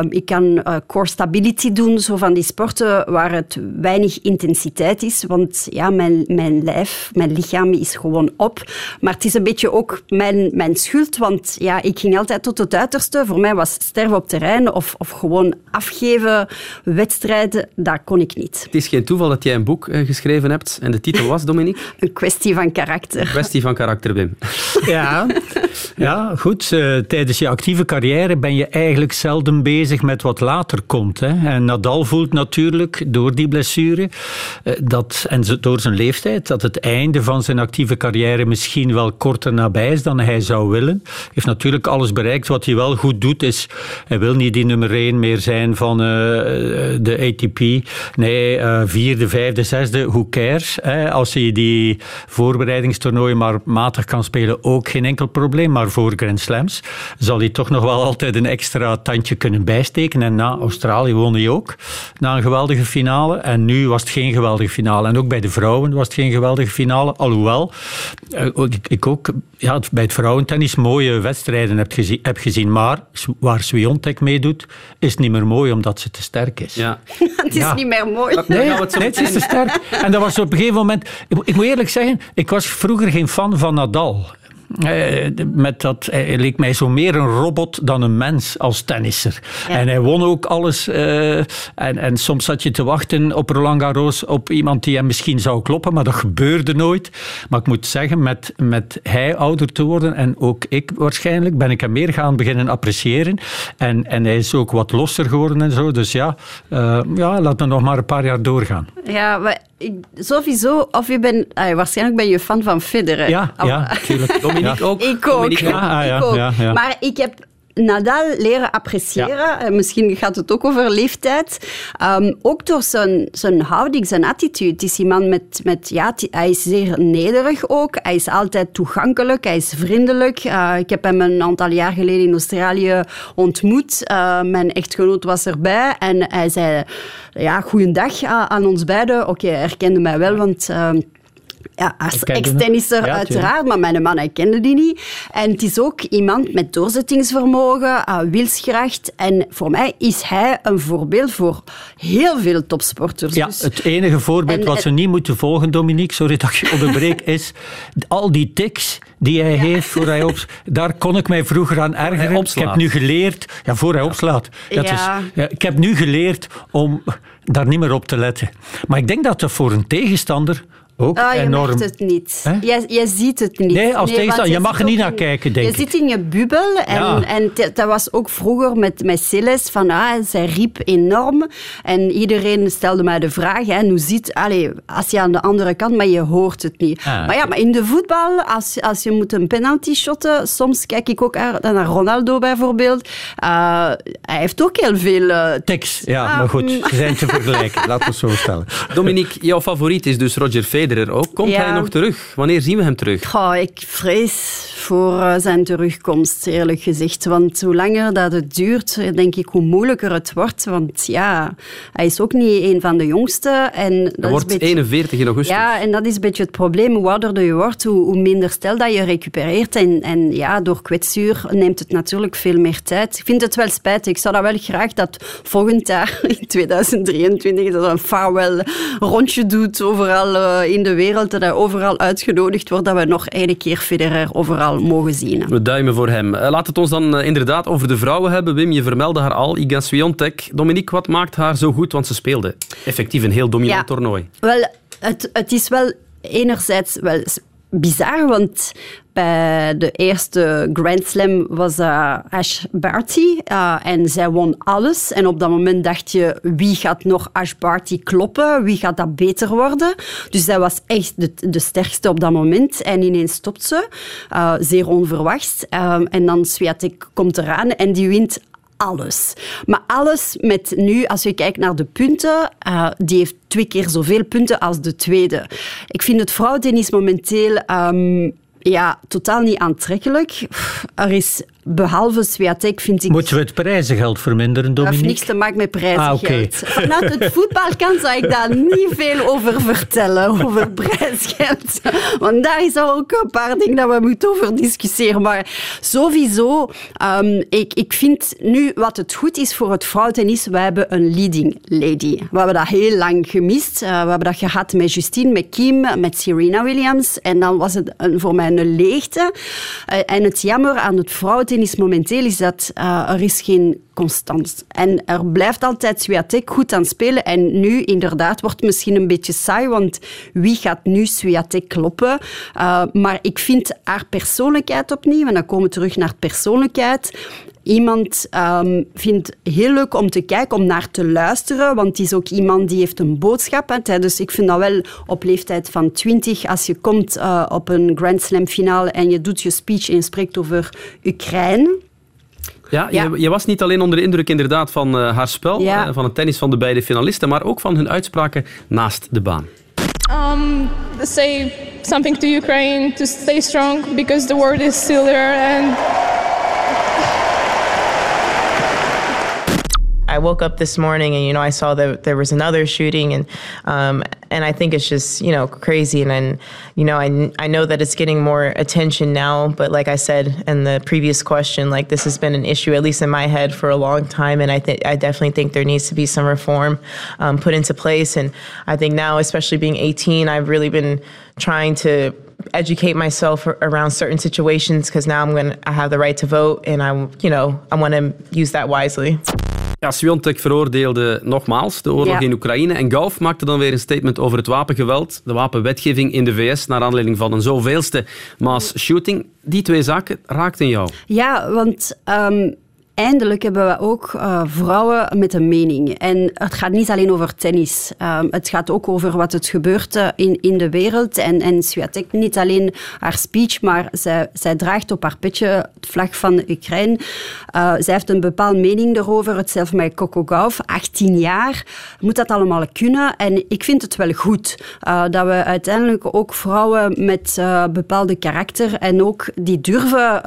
ik kan core stability doen doen zo van die sporten waar het weinig intensiteit is. Want ja, mijn, mijn lijf, mijn lichaam is gewoon op. Maar het is een beetje ook mijn, mijn schuld. Want ja, ik ging altijd tot het uiterste. Voor mij was sterven op terrein of, of gewoon afgeven, wedstrijden, dat kon ik niet. Het is geen toeval dat jij een boek uh, geschreven hebt. En de titel was, Dominique? <laughs> een kwestie van karakter. Een kwestie van karakter, Wim. <laughs> Ja, ja goed. Uh, tijdens je actieve carrière ben je eigenlijk zelden bezig met wat later komt. Hè. En Nadal voelt natuurlijk door die blessure uh, dat, en door zijn leeftijd dat het einde van zijn actieve carrière misschien wel korter nabij is dan hij zou willen. Hij heeft natuurlijk alles bereikt. Wat hij wel goed doet is Hij wil niet die nummer 1 meer zijn van uh, de ATP. Nee, uh, vierde, vijfde, zesde, who cares? Hè? Als hij die voorbereidingstoernooien maar matig kan spelen, ook geen enkel probleem. Maar voor Grand Slams zal hij toch nog wel altijd een extra tandje kunnen bijsteken. En na Australië won hij ook, na een geweldige finale. En nu was het geen geweldige finale. En ook bij de vrouwen was het geen geweldige finale. Alhoewel, ik, ik ook ja, bij het vrouwentennis mooie wedstrijden heb gezien. Maar waar Meedoet, is niet meer mooi omdat ze te sterk is. Ja. <laughs> het is niet meer mooi. Nee, nee, het is te sterk. En dat was op een gegeven moment... Ik, ik moet eerlijk zeggen, ik was vroeger geen fan van Nadal. Uh, met dat, hij leek mij zo meer een robot dan een mens als tennisser. En hij won ook alles. Uh, en, en soms zat je te wachten op Roland Garros op iemand die hem misschien zou kloppen, maar dat gebeurde nooit. Maar ik moet zeggen, met, met hij ouder te worden en ook ik waarschijnlijk, ben ik hem meer gaan beginnen appreciëren. En, en hij is ook wat losser geworden en zo. Dus ja, uh, ja laat me nog maar een paar jaar doorgaan. Ja, ik, sowieso, of je bent, ah, waarschijnlijk ben je fan van Federer. Ja, ja natuurlijk. <laughs> Dominique ook. Ik ook. Ook. Ah, ja, ik ook. ja, ja. Maar ik heb Nadal leren appreciëren. En misschien gaat het ook over leeftijd. Um, ook door zijn, zijn houding, zijn attitude. Het is iemand met... met ja, hij is zeer nederig ook. Hij is altijd toegankelijk. Hij is vriendelijk. Uh, ik heb hem een aantal jaar geleden in Australië ontmoet. Uh, mijn echtgenoot was erbij. En hij zei... Ja, goeiedag aan ons beiden. Oké, okay, hij herkende mij wel, want... Uh, ja, als ex-tennisser ja, uiteraard, maar mijn man, hij kende die niet. En het is ook iemand met doorzettingsvermogen, uh, wilskracht. En voor mij is hij een voorbeeld voor heel veel topsporters. Ja, dus, het enige voorbeeld en, wat ze niet moeten volgen, Dominique, sorry dat je onderbreek, <laughs> is al die tics die hij heeft voor hij op... Daar kon ik mij vroeger aan ergeren. Ik heb nu geleerd... Ja, voor hij opslaat. Dat is, ja, ik heb nu geleerd om daar niet meer op te letten. Maar ik denk dat dat voor een tegenstander ook ah, je enorm. merkt het niet. Jij, jij ziet het niet. Nee, als nee, tegenstander. Je mag er niet naar kijken, denk je ik. Je zit in je bubbel. En, Ja. en dat was ook vroeger met, met Siles. Van, ah, zij riep enorm. En iedereen stelde mij de vraag. Hè, hoe ziet, allez, als je aan de andere kant, maar je hoort het niet. Ah. Maar ja, maar in de voetbal, als, als je moet een penalty shotten, soms kijk ik ook naar naar Ronaldo bijvoorbeeld. Uh, hij heeft ook heel veel... Uh, Tics, ja, Ah, maar goed. mm. Ze zijn te vergelijken. Laten we het zo stellen. Dominique, jouw favoriet is dus Roger Federer ook. Komt Ja. hij nog terug? Wanneer zien we hem terug? Goh, ik vrees voor eh, zijn terugkomst, eerlijk gezegd. Want hoe langer dat het duurt, denk ik hoe moeilijker het wordt. Want ja, hij is ook niet een van de jongste. En dat Hij wordt een beetje- 41 in augustus. Ja, en dat is een beetje het probleem. Hoe ouder je wordt, hoe, minder stel dat je recupereert. En, en ja, door kwetsuur neemt het natuurlijk veel meer tijd. Ik vind het wel spijtig. Ik zou dat wel graag dat volgend jaar, <laughs> in 2023, dat er een farewell rondje doet overal eh, in de wereld. Dat hij overal uitgenodigd wordt. Dat we nog één keer Federer overal mogen zien. We duimen voor hem. Eh, Laat het ons dan eh, inderdaad over de vrouwen hebben. Wim, je vermeldde haar al. Iga Swiatek. Dominique, wat maakt haar zo goed? Want ze speelde effectief een heel dominant Ja. toernooi. Wel, het, het is wel enerzijds wel bizar, want bij de eerste Grand Slam was Ash Barty eh, en zij won alles. En op dat moment dacht je, wie gaat nog Ash Barty kloppen? Wie gaat dat beter worden? Dus zij was echt de, de sterkste op dat moment. En ineens stopt ze, eh, zeer onverwachts. Eh, en dan Swiatek komt eraan en die wint alles. Maar alles met nu, als je kijkt naar de punten, eh, die heeft twee keer zoveel punten als de tweede. Ik vind het vrouwentennis momenteel ehm, ja, totaal niet aantrekkelijk. Er is, behalve Swiatek, vind ik... Moeten we het prijzengeld verminderen, Dat heeft Dominique? niks te maken met prijzengeld. Ah. Vanuit het voetbalkant zou ik daar niet veel over vertellen, over prijsgeld. Want daar is ook een paar dingen dat we moeten over discussiëren. Maar sowieso, ehm, ik, ik vind nu wat het goed is voor het vrouwentennis, we hebben een leading lady. We hebben dat heel lang gemist. Eh, we hebben dat gehad met Justine, met Kim, met Serena Williams. En dan was het een, voor mij een leegte. Eh, en het jammer aan het vrouwentennis momenteel is dat eh, er is geen En er blijft altijd Swiatek goed aan spelen. En nu inderdaad wordt het misschien een beetje saai, want wie gaat nu Swiatek kloppen? Uh, maar ik vind haar persoonlijkheid opnieuw, en dan komen we terug naar persoonlijkheid. Iemand um, vindt heel leuk om te kijken, om naar te luisteren, want het is ook iemand die heeft een boodschap. Dus ik vind dat wel op leeftijd van 20, als je komt uh, op een Grand Slam finale en je doet je speech en je spreekt over Oekraïne, Ja, Ja. Je, je was niet alleen onder de indruk inderdaad van eh, haar spel, Ja. eh, van het tennis van de beide finalisten, maar ook van hun uitspraken naast de baan. Um, say something to Ukraine to stay strong because the world is still there and I woke up this morning and you know I saw that there was another shooting and um, and I think it's just you know crazy. And then you know I, I know that it's getting more attention now but like I said in the previous question like this has been an issue at least in my head for a long time. And I think I definitely think there needs to be some reform um, put into place. And I think now especially being 18 I've really been trying to educate myself around certain situations because now I'm gonna I have the right to vote and I you know I want to use that wisely. Ja, Sviontek veroordeelde nogmaals de oorlog Ja. in Oekraïne en Gauff maakte dan weer een statement over het wapengeweld, de wapenwetgeving in de VS, naar aanleiding van een zoveelste mass shooting. Die twee zaken raakten jou. Ja, want ehm, eindelijk hebben we ook eh, vrouwen met een mening. En het gaat niet alleen over tennis. Ehm, het gaat ook over wat het gebeurt eh, in, in de wereld. En, en Swiatek, niet alleen haar speech, maar zij, zij draagt op haar petje het vlag van Oekraïne. Eh, zij heeft een bepaalde mening erover. Hetzelfde met Coco Gauff, 18 jaar. Moet dat allemaal kunnen? En ik vind het wel goed dat we uiteindelijk ook vrouwen met bepaalde karakter en ook die durven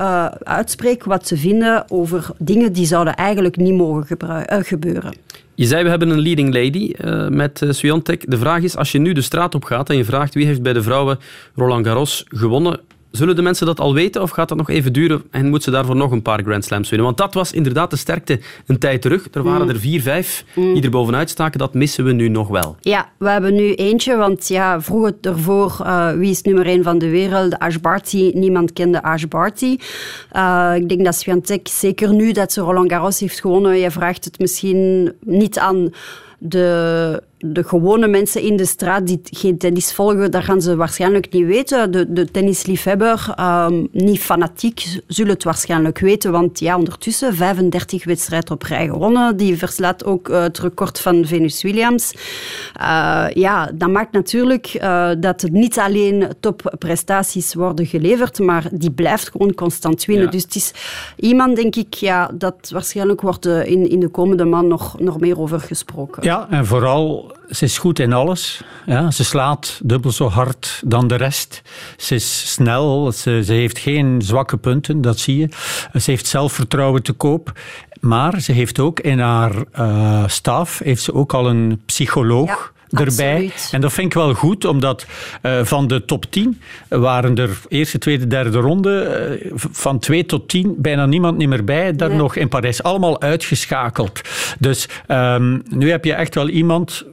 uitspreken wat ze vinden over dingen die zouden eigenlijk niet mogen eh, gebeuren. Je zei, we hebben een leading lady eh, met uh. De vraag is, als je nu de straat op gaat en je vraagt wie heeft bij de vrouwen Roland Garros gewonnen, zullen de mensen dat al weten of gaat dat nog even duren en moet ze daarvoor nog een paar Grand Slams winnen? Want dat was inderdaad de sterkte een tijd terug. Er waren Mm. er vier, vijf Mm. die er bovenuit staken. Dat missen we nu nog wel. Ja, we hebben nu eentje, want ja, vroeger ervoor, eh, wie is nummer één van de wereld? Ash Barty, niemand kende Ash Barty. Eh, ik denk dat Swiatek, zeker nu dat ze Roland Garros heeft gewonnen, je vraagt het misschien niet aan de, de gewone mensen in de straat die geen tennis volgen, dat gaan ze waarschijnlijk niet weten. De, de tennisliefhebber, ehm, niet fanatiek, zullen het waarschijnlijk weten, want ja, ondertussen 35 wedstrijden op rij gewonnen. Die verslaat ook eh, het record van Venus Williams. Eh, ja, dat maakt natuurlijk eh, dat het niet alleen topprestaties worden geleverd, maar die blijft gewoon constant winnen. Ja. Dus het is iemand, denk ik, ja, dat waarschijnlijk wordt in, in de komende maand nog, nog meer over gesproken. Ja, en vooral, ze is goed in alles. Ja, ze slaat dubbel zo hard dan de rest. Ze is snel, ze, ze heeft geen zwakke punten, dat zie je. Ze heeft zelfvertrouwen te koop. Maar ze heeft ook in haar eh, staf heeft ze ook al een psycholoog. Erbij. absoluut. En dat vind ik wel goed, omdat eh, van de top 10 waren er eerste, tweede, derde ronde eh, van 2 tot 10 bijna niemand niet meer bij. Daar Nee. nog in Parijs. Allemaal uitgeschakeld. Dus ehm, nu heb je echt wel iemand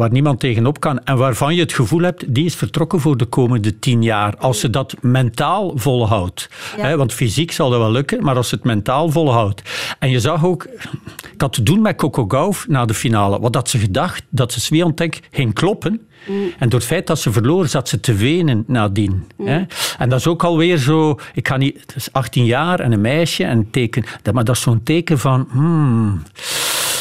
waar niemand tegenop kan en waarvan je het gevoel hebt, die is vertrokken voor de komende tien jaar. Als ze dat mentaal volhoudt. Ja. Hè, want fysiek zal dat wel lukken, maar als ze het mentaal volhoudt. En je zag ook, ik had te doen met Coco Gauff na de finale. Wat had ze gedacht? Dat ze Swiatek ging kloppen. En door het feit dat ze verloor, zat ze te wenen nadien. Hè? En dat is ook alweer zo... Ik ga niet... Het is 18 jaar en een meisje en teken... Maar dat is zo'n teken van... hmm,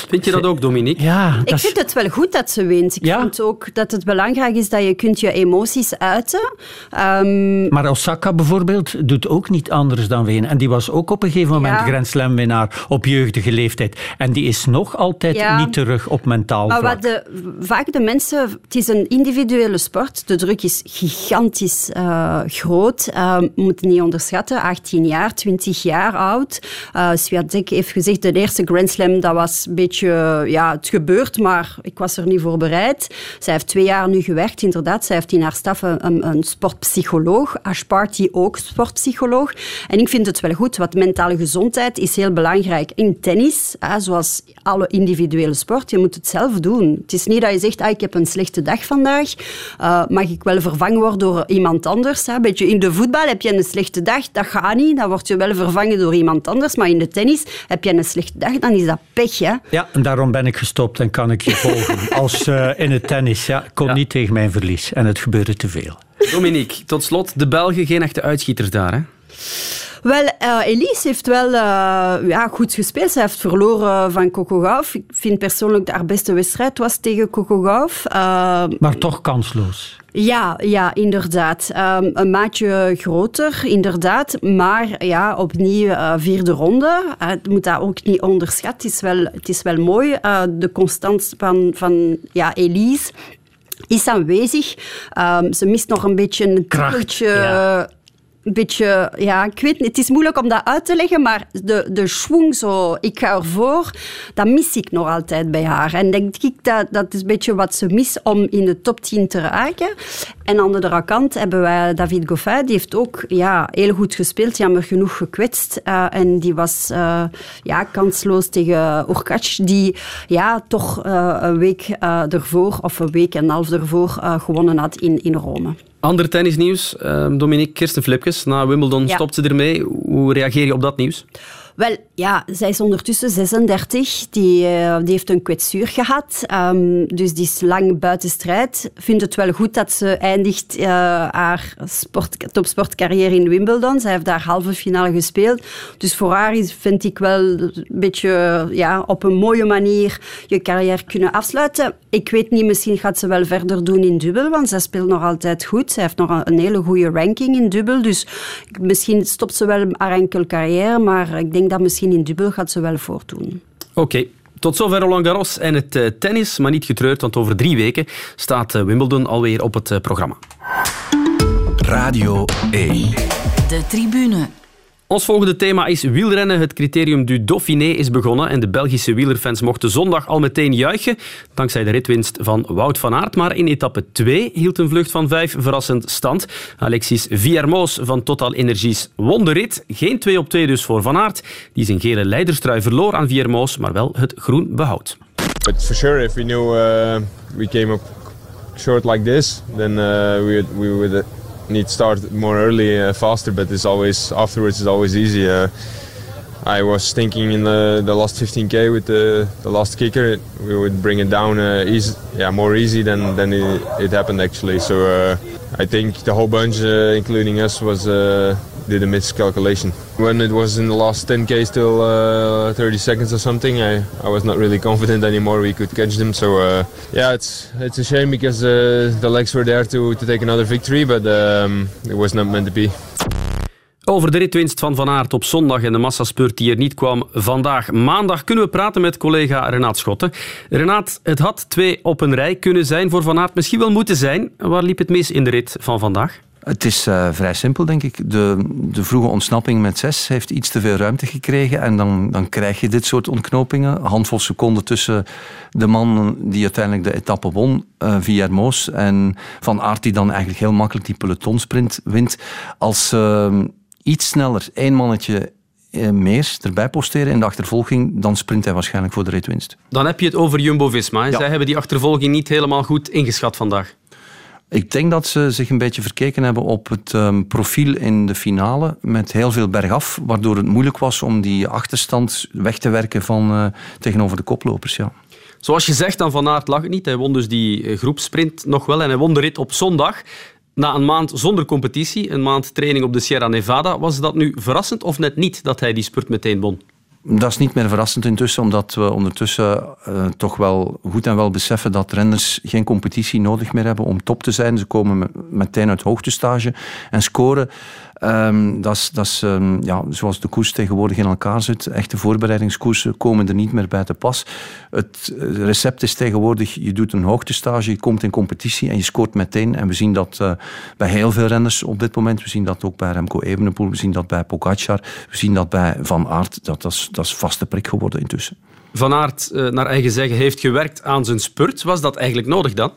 Vind je dat ook, Dominique? Ja, Ik vind het wel goed dat ze wint. Ik vind ook dat het belangrijk is dat je kunt je emoties uiten. Ehm, Maar Osaka bijvoorbeeld doet ook niet anders dan wenen. En die was ook op een gegeven moment Ja. Grand Slam winnaar op jeugdige leeftijd. En die is nog altijd Ja. niet terug op mentaal Maar vlak. wat de, vaak de mensen... Het is een individuele sport. De druk is gigantisch eh, groot. Eh, we moeten niet onderschatten. 18 jaar, 20 jaar oud. Uh, Swiatek heeft gezegd, de eerste Grand Slam, dat was een beetje... Ja, het gebeurt, maar ik was er niet voor bereid. Zij heeft twee jaar nu gewerkt, inderdaad. Zij heeft in haar staf een, een, sportpsycholoog. Ash Party ook sportpsycholoog. En ik vind het wel goed, want mentale gezondheid is heel belangrijk in tennis. Hè, zoals alle individuele sport. Je moet het zelf doen. Het is niet dat je zegt, ah, ik heb een slechte dag vandaag. Uh, mag ik wel vervangen worden door iemand anders? Hè? Beetje in de voetbal heb je een slechte dag, dat gaat niet. Dan word je wel vervangen door iemand anders. Maar in de tennis heb je een slechte dag, dan is dat pech. Hè? En daarom ben ik gestopt en kan ik je volgen. <laughs> Als eh, in het tennis, ja, kon niet tegen mijn verlies. En het gebeurde te veel. Dominique, tot slot, de Belgen geen echte uitschieters daar, hè? Wel, uh, Elise heeft wel uh, ja, goed gespeeld. Ze heeft verloren van Coco Gauff. Ik vind persoonlijk dat haar beste wedstrijd was tegen Coco Gauff. Uh, maar toch kansloos. Ja, ja inderdaad. Um, een maatje groter, inderdaad. Maar ja, opnieuw uh, vierde ronde. Uh, het moet dat ook niet onderschatten. Het is wel, het is wel mooi. Uh, de constance van, van ja, Elise is aanwezig. Um, ze mist nog een beetje een tikkeltje... Een beetje, ja, ik weet het is moeilijk om dat uit te leggen, maar de, de schwung zo, ik ga ervoor, dat mis ik nog altijd bij haar. En denk ik dat dat is een beetje wat ze mis om in de top 10 te raken. En aan de andere kant hebben wij David Goffin, die heeft ook ja, heel goed gespeeld, jammer genoeg gekwetst. Uh, en die was uh, ja, kansloos tegen Urkac, die ja, toch uh, een week ervoor, of een week en een half ervoor, gewonnen had in, in Rome. Ander tennisnieuws. Uh, Dominique Kirsten Flipkes, na Wimbledon ja. stopt ze ermee. Hoe reageer je op dat nieuws? Wel, ja, zij is ondertussen 36. Die, uh, die heeft een kwetsuur gehad. Um, dus die is lang buiten strijd. Vindt het wel goed dat ze eindigt uh, haar sport, topsportcarrière in Wimbledon. Zij heeft daar halve finale gespeeld. Dus voor haar is, vind ik wel een beetje ja, op een mooie manier je carrière kunnen afsluiten. Ik weet niet, misschien gaat ze wel verder doen in dubbel, want zij speelt nog altijd goed. Zij heeft nog een, een hele goede ranking in dubbel. Dus misschien stopt ze wel haar enkel carrière, maar ik denk dat misschien in dubbel gaat ze wel voortdoen. Oké. Okay. Tot zover Roland Garros en het uh, tennis, maar niet getreurd, want over drie weken staat uh, Wimbledon alweer op het uh, programma. Radio 1. De tribune. Ons volgende thema is wielrennen. Het criterium du Dauphiné is begonnen en de Belgische wielerfans mochten zondag al meteen juichen, dankzij de ritwinst van Wout van Aert. Maar in etappe 2 hield een vlucht van 5 verrassend stand. Alexis Villermoos van Total Energies won de rit. Geen 2 op 2 dus voor Van Aert, die zijn gele leiderstrui verloor aan Villermoos, maar wel het groen behoudt. But for sure, if we knew uh, we came up short like this, then uh, we need start more early, uh, faster. But it's always afterwards. It's always easy. Uh, I was thinking in the, the last 15k with the, the last kicker, we would bring it down uh, easy, yeah, more easy than than it, it happened actually. So uh, I think the whole bunch, uh, including us, was uh, did a miscalculation. When it was in the last 10k, still uh, 30 seconds or something, I, I was not really confident anymore we could catch them. So uh, yeah, it's it's a shame because uh, the legs were there to, to take another victory, but um, it was not meant to be. Over de ritwinst van Van Aert op zondag en de massaspurt die er niet kwam vandaag maandag kunnen we praten met collega Renaat Schotten. Renaat, het had twee op een rij kunnen zijn voor Van Aert, misschien wel moeten zijn. Waar liep het mis in de rit van vandaag? Het is uh, vrij simpel, denk ik. De, de vroege ontsnapping met zes heeft iets te veel ruimte gekregen. En dan, dan krijg je dit soort ontknopingen. Een handvol seconden tussen de man die uiteindelijk de etappe won, uh, Villermoos, en Van Aert die dan eigenlijk heel makkelijk die pelotonsprint wint. Als uh, iets sneller één mannetje meer erbij posteren in de achtervolging, dan sprint hij waarschijnlijk voor de ritwinst. Dan heb je het over Jumbo-Visma. Ja. Zij hebben die achtervolging niet helemaal goed ingeschat vandaag. Ik denk dat ze zich een beetje verkeken hebben op het um, profiel in de finale met heel veel bergaf, waardoor het moeilijk was om die achterstand weg te werken van, uh, tegenover de koplopers. Ja. Zoals je zegt, dan Van Aert lag het niet. Hij won dus die groepsprint nog wel en hij won de rit op zondag. Na een maand zonder competitie, een maand training op de Sierra Nevada, was dat nu verrassend of net niet dat hij die spurt meteen won? Dat is niet meer verrassend intussen, omdat we ondertussen uh, toch wel goed en wel beseffen dat renners geen competitie nodig meer hebben om top te zijn. Ze komen meteen uit hoogtestage en scoren. Um, dat is, dat is um, ja, zoals de koers tegenwoordig in elkaar zit. Echte voorbereidingskoersen komen er niet meer bij te pas. Het recept is tegenwoordig, je doet een hoogtestage, je komt in competitie en je scoort meteen. En we zien dat uh, bij heel veel renners op dit moment. We zien dat ook bij Remco Evenepoel, we zien dat bij Pogacar, we zien dat bij Van Aert. Dat, dat, is, dat is vaste prik geworden intussen. Van Aert, uh, naar eigen zeggen, heeft gewerkt aan zijn spurt. Was dat eigenlijk nodig dan?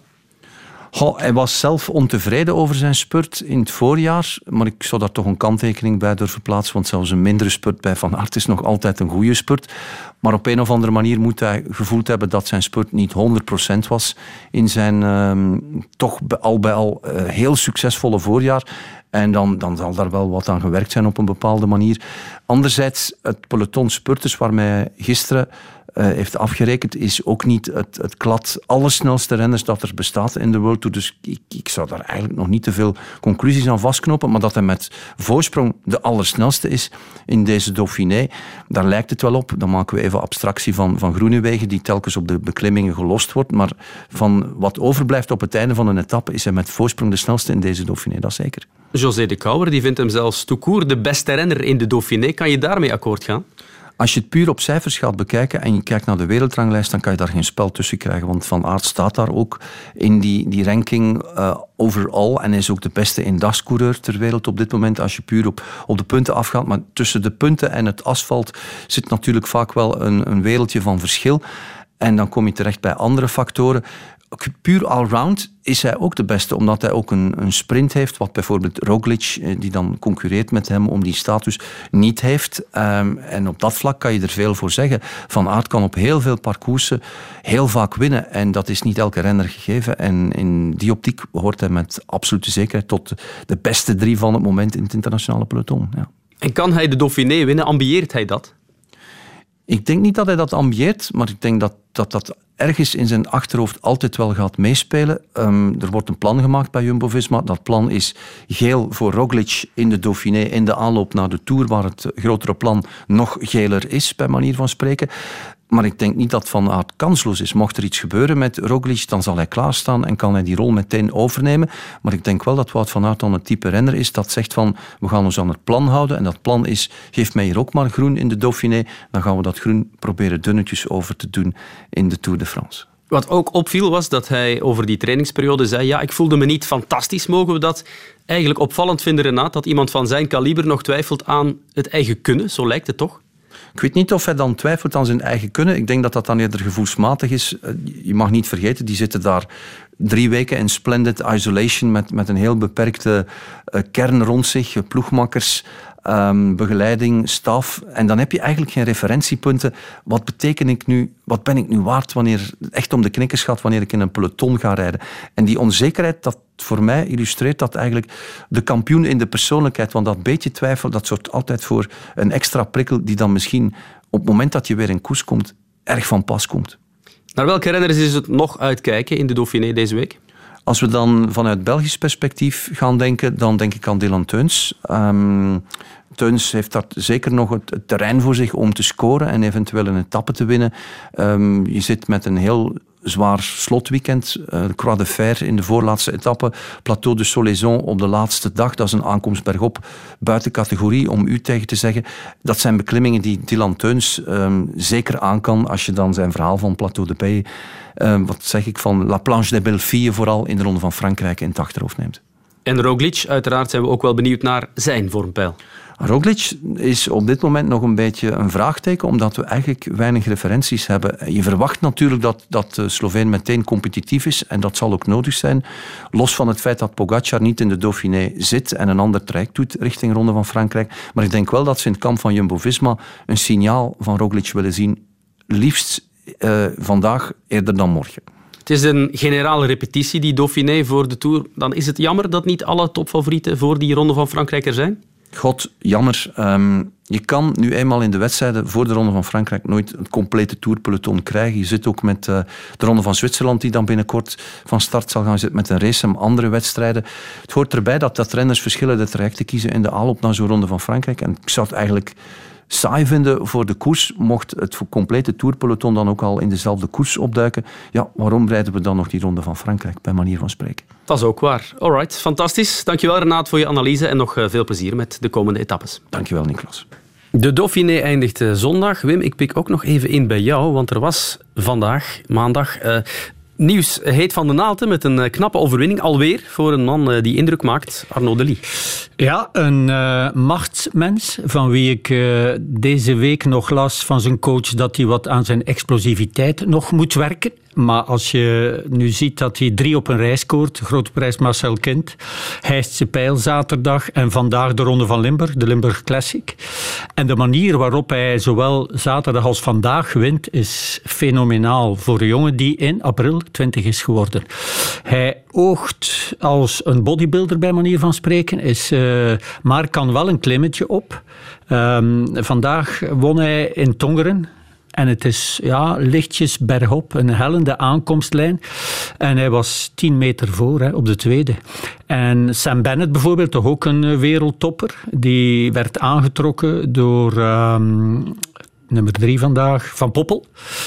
Hij was zelf ontevreden over zijn spurt in het voorjaar, maar ik zou daar toch een kanttekening bij durven plaatsen, want zelfs een mindere spurt bij Van Aert is nog altijd een goede spurt. Maar op een of andere manier moet hij gevoeld hebben dat zijn spurt niet 100% was in zijn uh, toch al bij al uh, heel succesvolle voorjaar. En dan, dan zal daar wel wat aan gewerkt zijn op een bepaalde manier. Anderzijds, het peloton spurters waarmee gisteren uh, heeft afgerekend, is ook niet het, het klad allersnelste renners dat er bestaat in de World Tour. Dus ik, ik zou daar eigenlijk nog niet te veel conclusies aan vastknopen. Maar dat hij met voorsprong de allersnelste is in deze Dauphiné, daar lijkt het wel op. Dan maken we even abstractie van, van Groenewegen, die telkens op de beklimmingen gelost wordt. Maar van wat overblijft op het einde van een etappe, is hij met voorsprong de snelste in deze Dauphiné, dat zeker. José de Kouwer die vindt hem zelfs toekoer de beste renner in de Dauphiné. Kan je daarmee akkoord gaan? Als je het puur op cijfers gaat bekijken en je kijkt naar de wereldranglijst, dan kan je daar geen spel tussen krijgen. Want Van Aert staat daar ook in die, die ranking uh, overall en is ook de beste indascoureur ter wereld op dit moment. Als je puur op, op de punten afgaat. Maar tussen de punten en het asfalt zit natuurlijk vaak wel een, een wereldje van verschil. En dan kom je terecht bij andere factoren puur allround is hij ook de beste, omdat hij ook een, een sprint heeft, wat bijvoorbeeld Roglic, eh, die dan concurreert met hem om die status, niet heeft. Um, en op dat vlak kan je er veel voor zeggen. Van Aert kan op heel veel parcoursen heel vaak winnen. En dat is niet elke renner gegeven. En in die optiek hoort hij met absolute zekerheid tot de beste drie van het moment in het internationale peloton. Ja. En kan hij de Dauphiné winnen? Ambieert hij dat? Ik denk niet dat hij dat ambieert, maar ik denk dat dat, dat ergens in zijn achterhoofd altijd wel gaat meespelen. Um, er wordt een plan gemaakt bij Jumbo-Visma. Dat plan is geel voor Roglic in de Dauphiné in de aanloop naar de Tour, waar het grotere plan nog geler is, bij manier van spreken. Maar ik denk niet dat Van Aert kansloos is. Mocht er iets gebeuren met Roglic, dan zal hij klaarstaan en kan hij die rol meteen overnemen. Maar ik denk wel dat Wout van Aert dan het type renner is dat zegt van we gaan ons aan het plan houden. En dat plan is, geef mij hier ook maar groen in de Dauphiné. Dan gaan we dat groen proberen dunnetjes over te doen in de Tour de France. Wat ook opviel was dat hij over die trainingsperiode zei ja, ik voelde me niet fantastisch. Mogen we dat eigenlijk opvallend vinden, Renaat, dat iemand van zijn kaliber nog twijfelt aan het eigen kunnen? Zo lijkt het toch? Ik weet niet of hij dan twijfelt aan zijn eigen kunnen. Ik denk dat dat dan eerder gevoelsmatig is. Eh, je mag niet vergeten, die zitten daar drie weken in splendid isolation met, met een heel beperkte uh, kern rond zich, ploegmakkers, um, begeleiding, staf. En dan heb je eigenlijk geen referentiepunten. Wat beteken ik nu, wat ben ik nu waard wanneer echt om de knikkers gaat, wanneer ik in een peloton ga rijden? En die onzekerheid, dat voor mij illustreert dat eigenlijk de kampioen in de persoonlijkheid. Want dat beetje twijfel, dat zorgt altijd voor een extra prikkel die dan misschien op het moment dat je weer in koers komt, erg van pas komt. Naar welke renners is het nog uitkijken in de Dauphiné deze week? Als we dan vanuit Belgisch perspectief gaan denken, dan denk ik aan Dylan Teuns. Um, Teuns heeft daar zeker nog het, terrein voor zich om te scoren en eventueel een etappe te winnen. Um, je zit met een heel zwaar slotweekend. Uh, Croix de Fer in de voorlaatste etappe. Plateau de Solaison op de laatste dag. Dat is een aankomst bergop buiten categorie, om u tegen te zeggen. Dat zijn beklimmingen die Dylan Teuns um, zeker aan kan als je dan zijn verhaal van Plateau de Paix, um, wat zeg ik, van La Planche des Belleville vooral in de Ronde van Frankrijk in het achterhoofd neemt. En Roglic, uiteraard zijn we ook wel benieuwd naar zijn vormpeil. Roglic is op dit moment nog een beetje een vraagteken, omdat we eigenlijk weinig referenties hebben. Je verwacht natuurlijk dat, dat Sloveen meteen competitief is, en dat zal ook nodig zijn. Los van het feit dat Pogacar niet in de Dauphiné zit en een ander traject doet richting Ronde van Frankrijk. Maar ik denk wel dat ze in kamp van Jumbo-Visma een signaal van Roglic willen zien, liefst uh, vandaag eerder dan morgen. Het is een generale repetitie, die Dauphiné voor de Tour. Dan is het jammer dat niet alle topfavorieten voor die Ronde van Frankrijk er zijn? God, jammer. Um, je kan nu eenmaal in de wedstrijden voor de Ronde van Frankrijk nooit een complete tourpeloton krijgen. Je zit ook met uh, de Ronde van Zwitserland, die dan binnenkort van start zal gaan. Je zit met een race en andere wedstrijden. Het hoort erbij dat, dat renners verschillende trajecten kiezen in de aanloop naar zo'n Ronde van Frankrijk. En ik zou het eigenlijk saai vinden voor de koers, mocht het complete tourpeloton dan ook al in dezelfde koers opduiken. Ja, waarom rijden we dan nog die Ronde van Frankrijk, bij manier van spreken? Dat is ook waar. Alright, fantastisch. Dankjewel Renaat voor je analyse en nog eh, veel plezier met de komende etappes. Dankjewel Niklas. De Dauphiné eindigt eh, zondag. Wim, ik pik ook nog even in bij jou, want er was vandaag, maandag, uh, Nieuws heet van de naald met een knappe overwinning alweer voor een man die indruk maakt, Arnaud Delis. Ja, een uh, machtsmens van wie ik uh, deze week nog las van zijn coach dat hij wat aan zijn explosiviteit nog moet werken. Maar als je nu ziet dat hij drie op een rij scoort, grote prijs Marcel Kind, Heistse Pijl zaterdag en vandaag de Ronde van Limburg, de Limburg Classic. En de manier waarop hij zowel zaterdag als vandaag wint, is fenomenaal voor een jongen die in april 20 is geworden. Hij oogt als een bodybuilder bij manier van spreken, is, uh, maar kan wel een klimmetje op. Um, vandaag won hij in Tongeren En het is ja, lichtjes bergop, een hellende aankomstlijn. En hij was tien meter voor hè, op de tweede. En Sam Bennett bijvoorbeeld, toch ook een eh, wereldtopper, die werd aangetrokken door ehm, nummer drie vandaag, Van Poppel,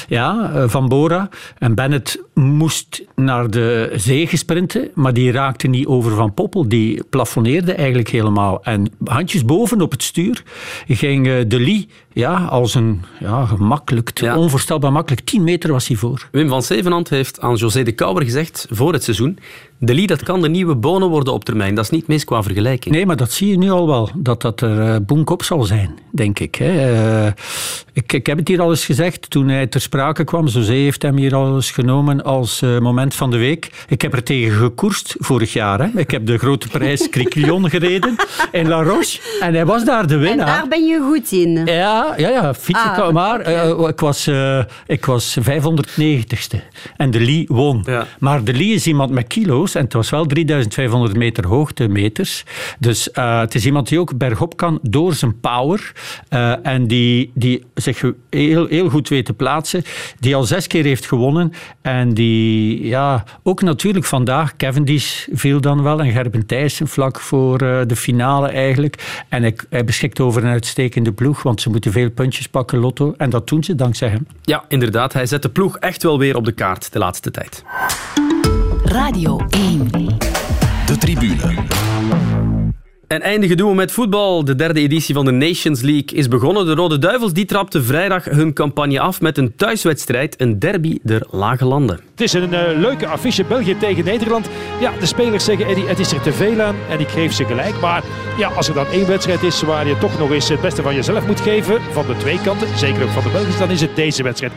ja, eh, van Bora. En Bennett moest naar de zee sprinten, maar die raakte niet over Van Poppel. Die plafonneerde eigenlijk helemaal. En handjes boven op het stuur ging eh, De Lee ja, als een ja, gemakkelijk, onvoorstelbaar makkelijk. 10 meter was hij voor. Wim van Zevenand heeft aan José de Kouwer gezegd voor het seizoen de Lee, dat kan de nieuwe bonen worden op termijn. Dat is niet mis qua vergelijking. Nee, maar dat zie je nu al wel. Dat dat er uh, boenk op zal zijn, denk ik. Hè. Uh, ik. Ik heb het hier al eens gezegd toen hij ter sprake kwam. José heeft hem hier al eens genomen als uh, moment van de week. Ik heb er tegen gekoerst vorig jaar. Hè. Ik heb de grote prijs <laughs> Criquillon gereden in La Roche. En hij was daar de winnaar. En daar ben je goed in. Ja, ja, ja fietsen. Ah, maar ik, was, ik was 590ste. En de Lee won. Ja. Maar de Lee is iemand met kilo's. En het was wel 3500 meter hoogte meters. Dus uh, het is iemand die ook bergop kan door zijn power. Uh, en die, die zich heel, heel goed weet te plaatsen. Die al zes keer heeft gewonnen. En die ja, ook natuurlijk vandaag, Cavendish viel dan wel. En Gerben Thijssen vlak voor uh, de finale eigenlijk. En hij, hij beschikt over een uitstekende ploeg. Want ze moeten veel puntjes pakken, Lotto. En dat doen ze dankzij hem. Ja, inderdaad. Hij zet de ploeg echt wel weer op de kaart de laatste tijd. Radio 1. De tribune. En eindigen doen we met voetbal. De derde editie van de Nations League is begonnen. De Rode Duivels die trapten vrijdag hun campagne af met een thuiswedstrijd, een derby der lage landen. Het is een uh, leuke affiche, België tegen Nederland. Ja, de spelers zeggen, Eddie, het is er te veel aan en ik geef ze gelijk. Maar ja, als er dan één wedstrijd is waar je toch nog eens het beste van jezelf moet geven, van de twee kanten, zeker ook van de Belgen, dan is het deze wedstrijd.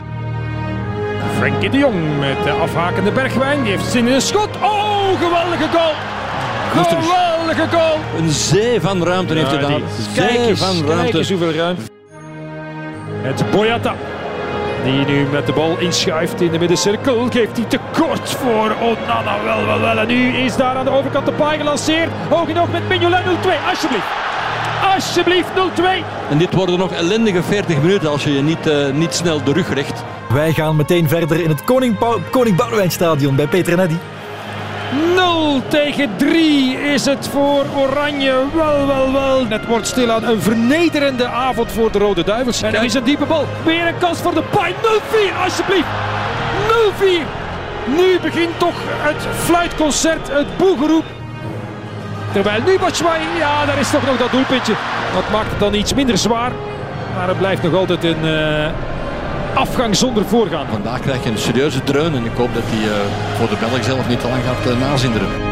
Frenkie de Jong met de afhakende Bergwijn. Die heeft zin in een schot. Oh, geweldige goal. Geweldige goal. Een zee van ruimte heeft hij dan. Zee van ruimte. Kijk eens hoeveel ruimte. Het Boyata. Die nu met de bal inschuift in de middencirkel. Geeft hij tekort voor Onana. Wel, wel, wel. En nu is daar aan de overkant de paai gelanceerd. Hoog in oog met Mignolet 0-2. Alsjeblieft. Alsjeblieft 0-2. En dit worden nog ellendige 40 minuten als je je niet, uh, niet snel de rug recht. Wij gaan meteen verder in het Koning, Koning Boudewijnstadion bij Peter en Eddy. 0 tegen 3 is het voor Oranje. Wel, wel, wel. Het wordt stilaan een vernederende avond voor de Rode Duivels. En er is een diepe bal. Weer een kans voor de Pai. 0-4, alsjeblieft. 0-4. Nu begint toch het fluitconcert, het boegeroep. Terwijl nu Batshuayi, ja, daar is toch nog dat doelpuntje. Dat maakt het dan iets minder zwaar. Maar het blijft nog altijd een... Uh, afgang zonder voorgaan. Vandaag krijg je een serieuze dreun en ik hoop dat hij uh, voor de Belg zelf niet te lang gaat uh, nazinderen.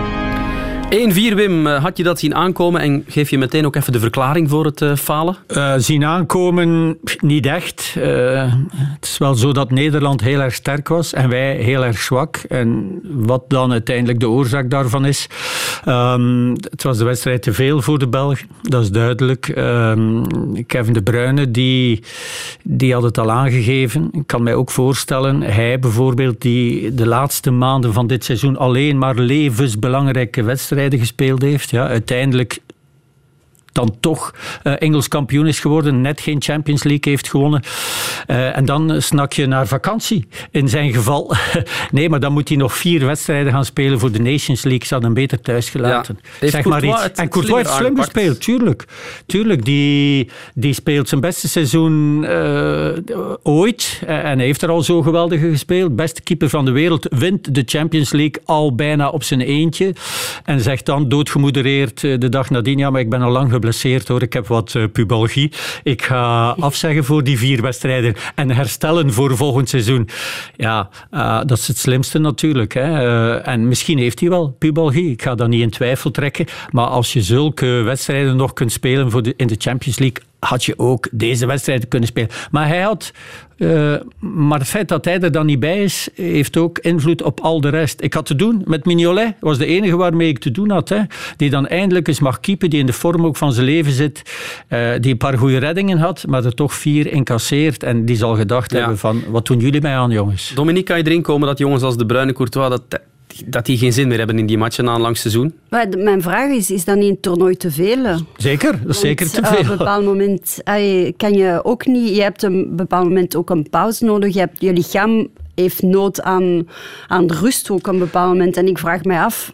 1-4 Wim, eh, had je dat zien aankomen en geef je meteen ook even de verklaring voor het uh, falen? Uh, zien aankomen, niet echt. het is wel zo dat Nederland heel erg sterk was en wij heel erg zwak. En wat dan uiteindelijk de oorzaak daarvan is. Um, het was de wedstrijd te veel voor de Belgen, dat is duidelijk. Um, Kevin De Bruyne, die, die had het al aangegeven. Ik kan mij ook voorstellen, hij bijvoorbeeld, die de laatste maanden van dit seizoen alleen maar levensbelangrijke wedstrijden gespeeld heeft. Ja, uiteindelijk dan toch uh, Engels kampioen is geworden, net geen Champions League heeft gewonnen. Uh, en dan snak je naar vakantie, in zijn geval. <laughs> nee, maar dan moet hij nog vier wedstrijden gaan spelen voor de Nations League. Ze hadden hem beter thuis gelaten. Ja, zeg maar iets. en Courtois heeft slim gespeeld, tuurlijk. Tuurlijk, die, die speelt zijn beste seizoen uh, ooit. En hij heeft er al zo geweldig gespeeld. Beste keeper van de wereld, wint de Champions League al bijna op zijn eentje. En zegt dan doodgemoedereerd de dag nadien, ja, maar ik ben al lang gebleven hoor. Ik heb wat uh, pubalgie. Ik ga afzeggen voor die vier wedstrijden en herstellen voor volgend seizoen. Ja, uh, dat is het slimste natuurlijk. Hè. Uh, en misschien heeft hij wel pubalgie. Ik ga dat niet in twijfel trekken. Maar als je zulke wedstrijden nog kunt spelen voor in de Champions League, had je ook deze wedstrijd kunnen spelen. Maar hij had. Uh, maar het feit dat hij er dan niet bij is, heeft ook invloed op al de rest. Ik had te doen met Mignolet, was de enige waarmee ik te doen had. Hè, die dan eindelijk eens mag keepen, die in de vorm ook van zijn leven zit. Uh, die een paar goede reddingen had, maar er toch vier incasseert. En die zal gedacht ja. hebben van, wat doen jullie mij aan, jongens? Dominique, kan je erin komen dat jongens als de Bruine Courtois... Dat dat die geen zin meer hebben in die matchen na een lang seizoen? Maar mijn vraag is, is dat niet een toernooi te veel? Zeker, dat is zeker te eh, Op veel. een bepaald moment kan je ook niet... Je hebt een bepaald moment ook een pauze nodig. Je, hebt, je lichaam heeft nood aan, aan rust ook op een bepaald moment. En ik vraag mij af,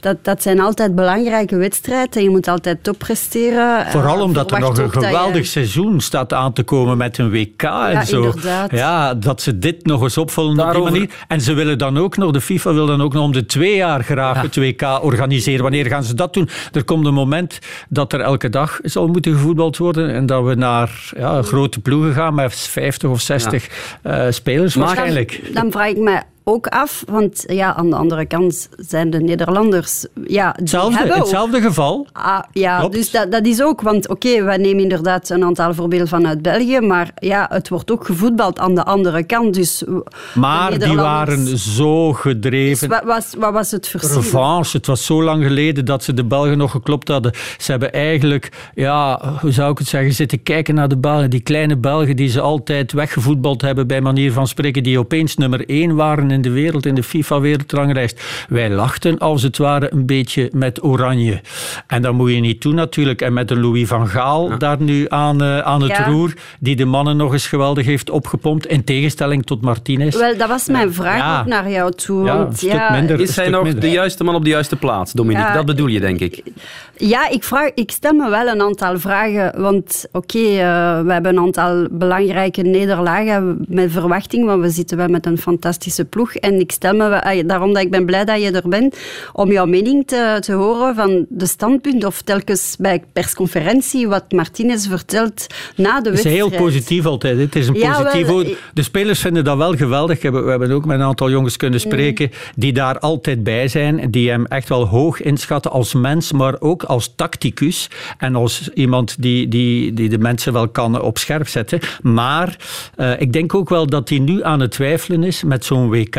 dat, dat zijn altijd belangrijke wedstrijden. en Je moet altijd toppresteren. Vooral Eh, omdat er nog een je- geweldig seizoen staat aan te komen met een WK en zo. inderdaad. Ja, dat ze dit nog eens opvullen op die manier. En ze willen dan ook nog, de FIFA wil dan ook nog om de twee jaar graag het WK organiseren. Wanneer gaan ze dat doen? Er komt een moment dat er elke dag zal moeten gevoetbald worden en dat we naar ja, grote ploegen gaan met 50 of 60 eh, spelers waarschijnlijk. Dan, dan vraag ik me ook af, want ja, aan de andere kant zijn de Nederlanders... Ja, Hetzelfde, hebben ook- hetzelfde geval. Ah, ja, Klopt. dus dat, dat is ook, want oké, wij nemen inderdaad een aantal voorbeelden vanuit België, maar ja, het wordt ook gevoetbald aan de andere kant. Dus Maar die waren zo gedreven. Dus wat, was, wat was het verschil? Revanche. Het was zo lang geleden dat ze de Belgen nog geklopt hadden. Ze hebben eigenlijk, ja, hoe zou ik het zeggen, zitten kijken naar de Belgen. Die kleine Belgen die ze altijd weggevoetbald hebben, bij manier van spreken, die opeens nummer één waren in de wereld, in de FIFA-wereldranglijst. Wij lachten als het ware een beetje met oranje. En dat moet je niet doen natuurlijk. En met een Louis van Gaal daar nu aan, eh, aan het Ja. roer, die de mannen nog eens geweldig heeft opgepompt, in tegenstelling tot Martinez. Wel, dat was mijn vraag Ja. ook naar jou toe. Ja, want, minder. Is hij stuk nog minder. de juiste man op de juiste plaats, Dominique? Ja. Dat bedoel je, denk ik. Ja, ik, vraag, ik stel me wel een aantal vragen. Want oké, eh, we hebben een aantal belangrijke nederlagen met verwachting. Want we zitten wel met een fantastische ploeg. En ik stel me ah, daarom dat ik ben blij dat je er bent, om jouw mening te, te horen van de standpunt. Of telkens bij persconferentie wat Martinez vertelt na de Het is wedstrijd. heel positief altijd. Het is een positief ik- De spelers vinden dat wel geweldig. We hebben, ook met een aantal jongens kunnen spreken die daar altijd bij zijn. Die hem echt wel hoog inschatten als mens, maar ook als tacticus. En als iemand die, die, die de mensen wel kan op scherp zetten. Maar eh, ik denk ook wel dat hij nu aan het twijfelen is met zo'n WK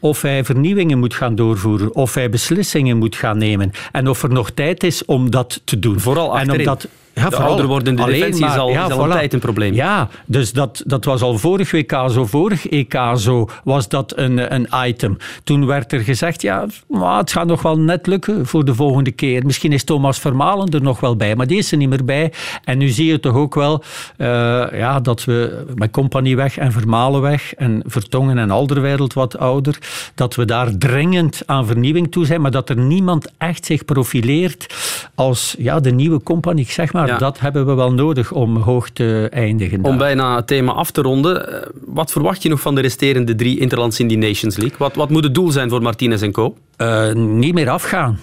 of hij vernieuwingen moet gaan doorvoeren, of hij beslissingen moet gaan nemen. En of er nog tijd is om dat te doen. Vooral en achterin. Omdat, De ouder wordende Alleen defensie is al- is al een tijd een probleem. Ja, dus dat, dat was al vorig WK zo, vorig EK zo, was dat een, een item. Toen werd er gezegd, ja, maar het gaat nog wel net lukken voor de volgende keer. Misschien is Thomas Vermalen er nog wel bij, maar die is er niet meer bij. En nu zie je toch ook wel eh, ja, dat we met Compagnie weg en Vermalen weg en Vertongen en Alderwereld wat ouder, dat we daar dringend aan vernieuwing toe zijn, maar dat er niemand echt zich profileert als ja, de nieuwe Compagnie. Ik zeg maar, Ja. dat hebben we wel nodig om hoog te eindigen. Om bijna het thema af te ronden, eh, wat verwacht je nog van de resterende drie Interlands in die Nations League? Wat, wat moet het doel zijn voor Martinez en co? Eh, niet meer afgaan.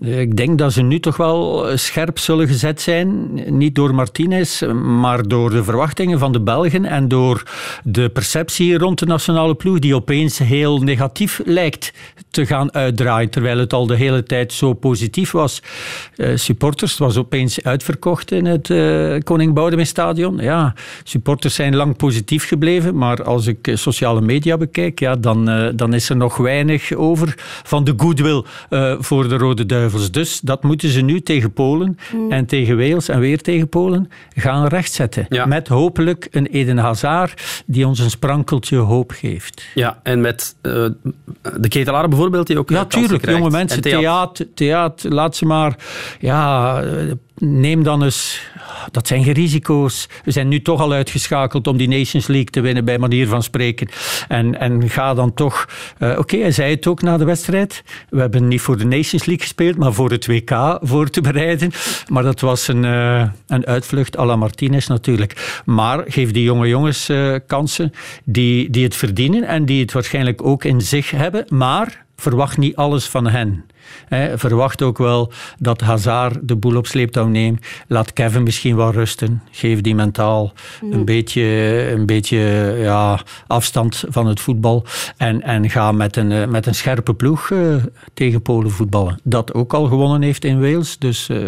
Ik denk dat ze nu toch wel eh, scherp zullen gezet zijn. Niet door Martinez, maar door de verwachtingen van de Belgen en door de perceptie rond de nationale ploeg, die opeens heel negatief lijkt te gaan uitdraaien, terwijl het al de hele tijd zo positief was. Eh, supporters, het was opeens uitverkocht in het eh, Koning Boudewijn Stadion. Ja, supporters zijn lang positief gebleven, maar als ik eh, sociale media bekijk, ja, dan, eh, dan is er nog weinig over van de goodwill eh, voor de Rode Duivels. Dus dat moeten ze nu tegen Polen en tegen Wales en weer tegen Polen gaan rechtzetten. Met hopelijk een Eden Hazard die ons een sprankeltje hoop geeft. Ja, en met eh, de ketelaar bijvoorbeeld, die ook Ja, kansen tuurlijk. krijgt. Jonge mensen, En Theat. theater, theater, laat ze maar. Ja, eh, neem dan eens. Dat zijn geen risico's. We zijn nu toch al uitgeschakeld om die Nations League te winnen, bij manier van spreken. En, en ga dan toch. eh, Oké, hij zei het ook na de wedstrijd. We hebben niet voor de Nations League gespeeld, maar voor het WK voor te bereiden. Maar dat was een, eh, een uitvlucht à la Martinez natuurlijk. Maar geef die jonge jongens eh, kansen die, die het verdienen en die het waarschijnlijk ook in zich hebben. Maar verwacht niet alles van hen. Verwacht ook wel dat Hazard de boel op sleeptouw neemt. Laat Kevin misschien wel rusten. Geef die mentaal een beetje, een beetje ja, afstand van het voetbal. En, en ga met een, eh, met een scherpe ploeg eh, tegen Polen voetballen. Dat ook al gewonnen heeft in Wales. Dus, eh,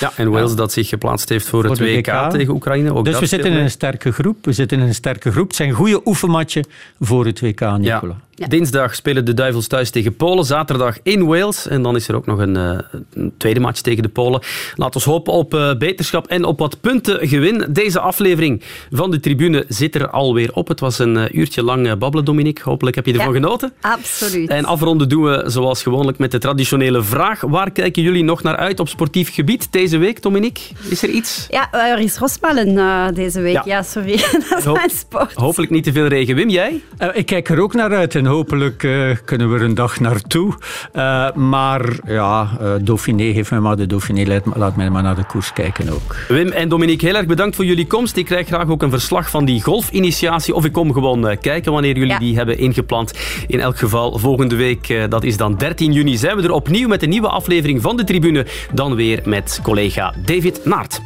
Ja, en Wales dat zich geplaatst heeft voor, het de WK, tegen Oekraïne. Ook dus dat we zitten in een sterke groep. We zitten in een sterke groep. Het zijn goede oefenmatje voor het WK, Nicola. Ja. Dinsdag spelen de Duivels thuis tegen Polen. Zaterdag in Wales. En dan is er ook nog een, uh, een tweede match tegen de Polen. Laat ons hopen op uh, beterschap en op wat punten gewin. Deze aflevering van de tribune zit er alweer op. Het was een uh, uurtje lang babbelen, Dominique. Hopelijk heb je ervan ja, genoten. Absoluut. En afronden doen we zoals gewoonlijk met de traditionele vraag. Waar kijken jullie nog naar uit op sportief gebied deze week, Dominique? Is er iets? Ja, er is Rosmalen deze week. Ja, ja sorry. <laughs> Dat is mijn sport. Hopelijk niet te veel regen. Wim, jij? ik kijk er ook naar uit en hopelijk uh, kunnen we er een dag naartoe. Uh, maar ja, uh, Dauphiné, geef mij maar de Dauphiné. Laat, laat mij maar naar de koers kijken ook. Wim en Dominique, heel erg bedankt voor jullie komst. Ik krijg graag ook een verslag van die golfinitiatie. Of ik kom gewoon kijken wanneer jullie ja. die hebben ingepland. In elk geval, volgende week, dat is dan 13 juni, zijn we er opnieuw met een nieuwe aflevering van de Tribune. Dan weer met collega David Naert.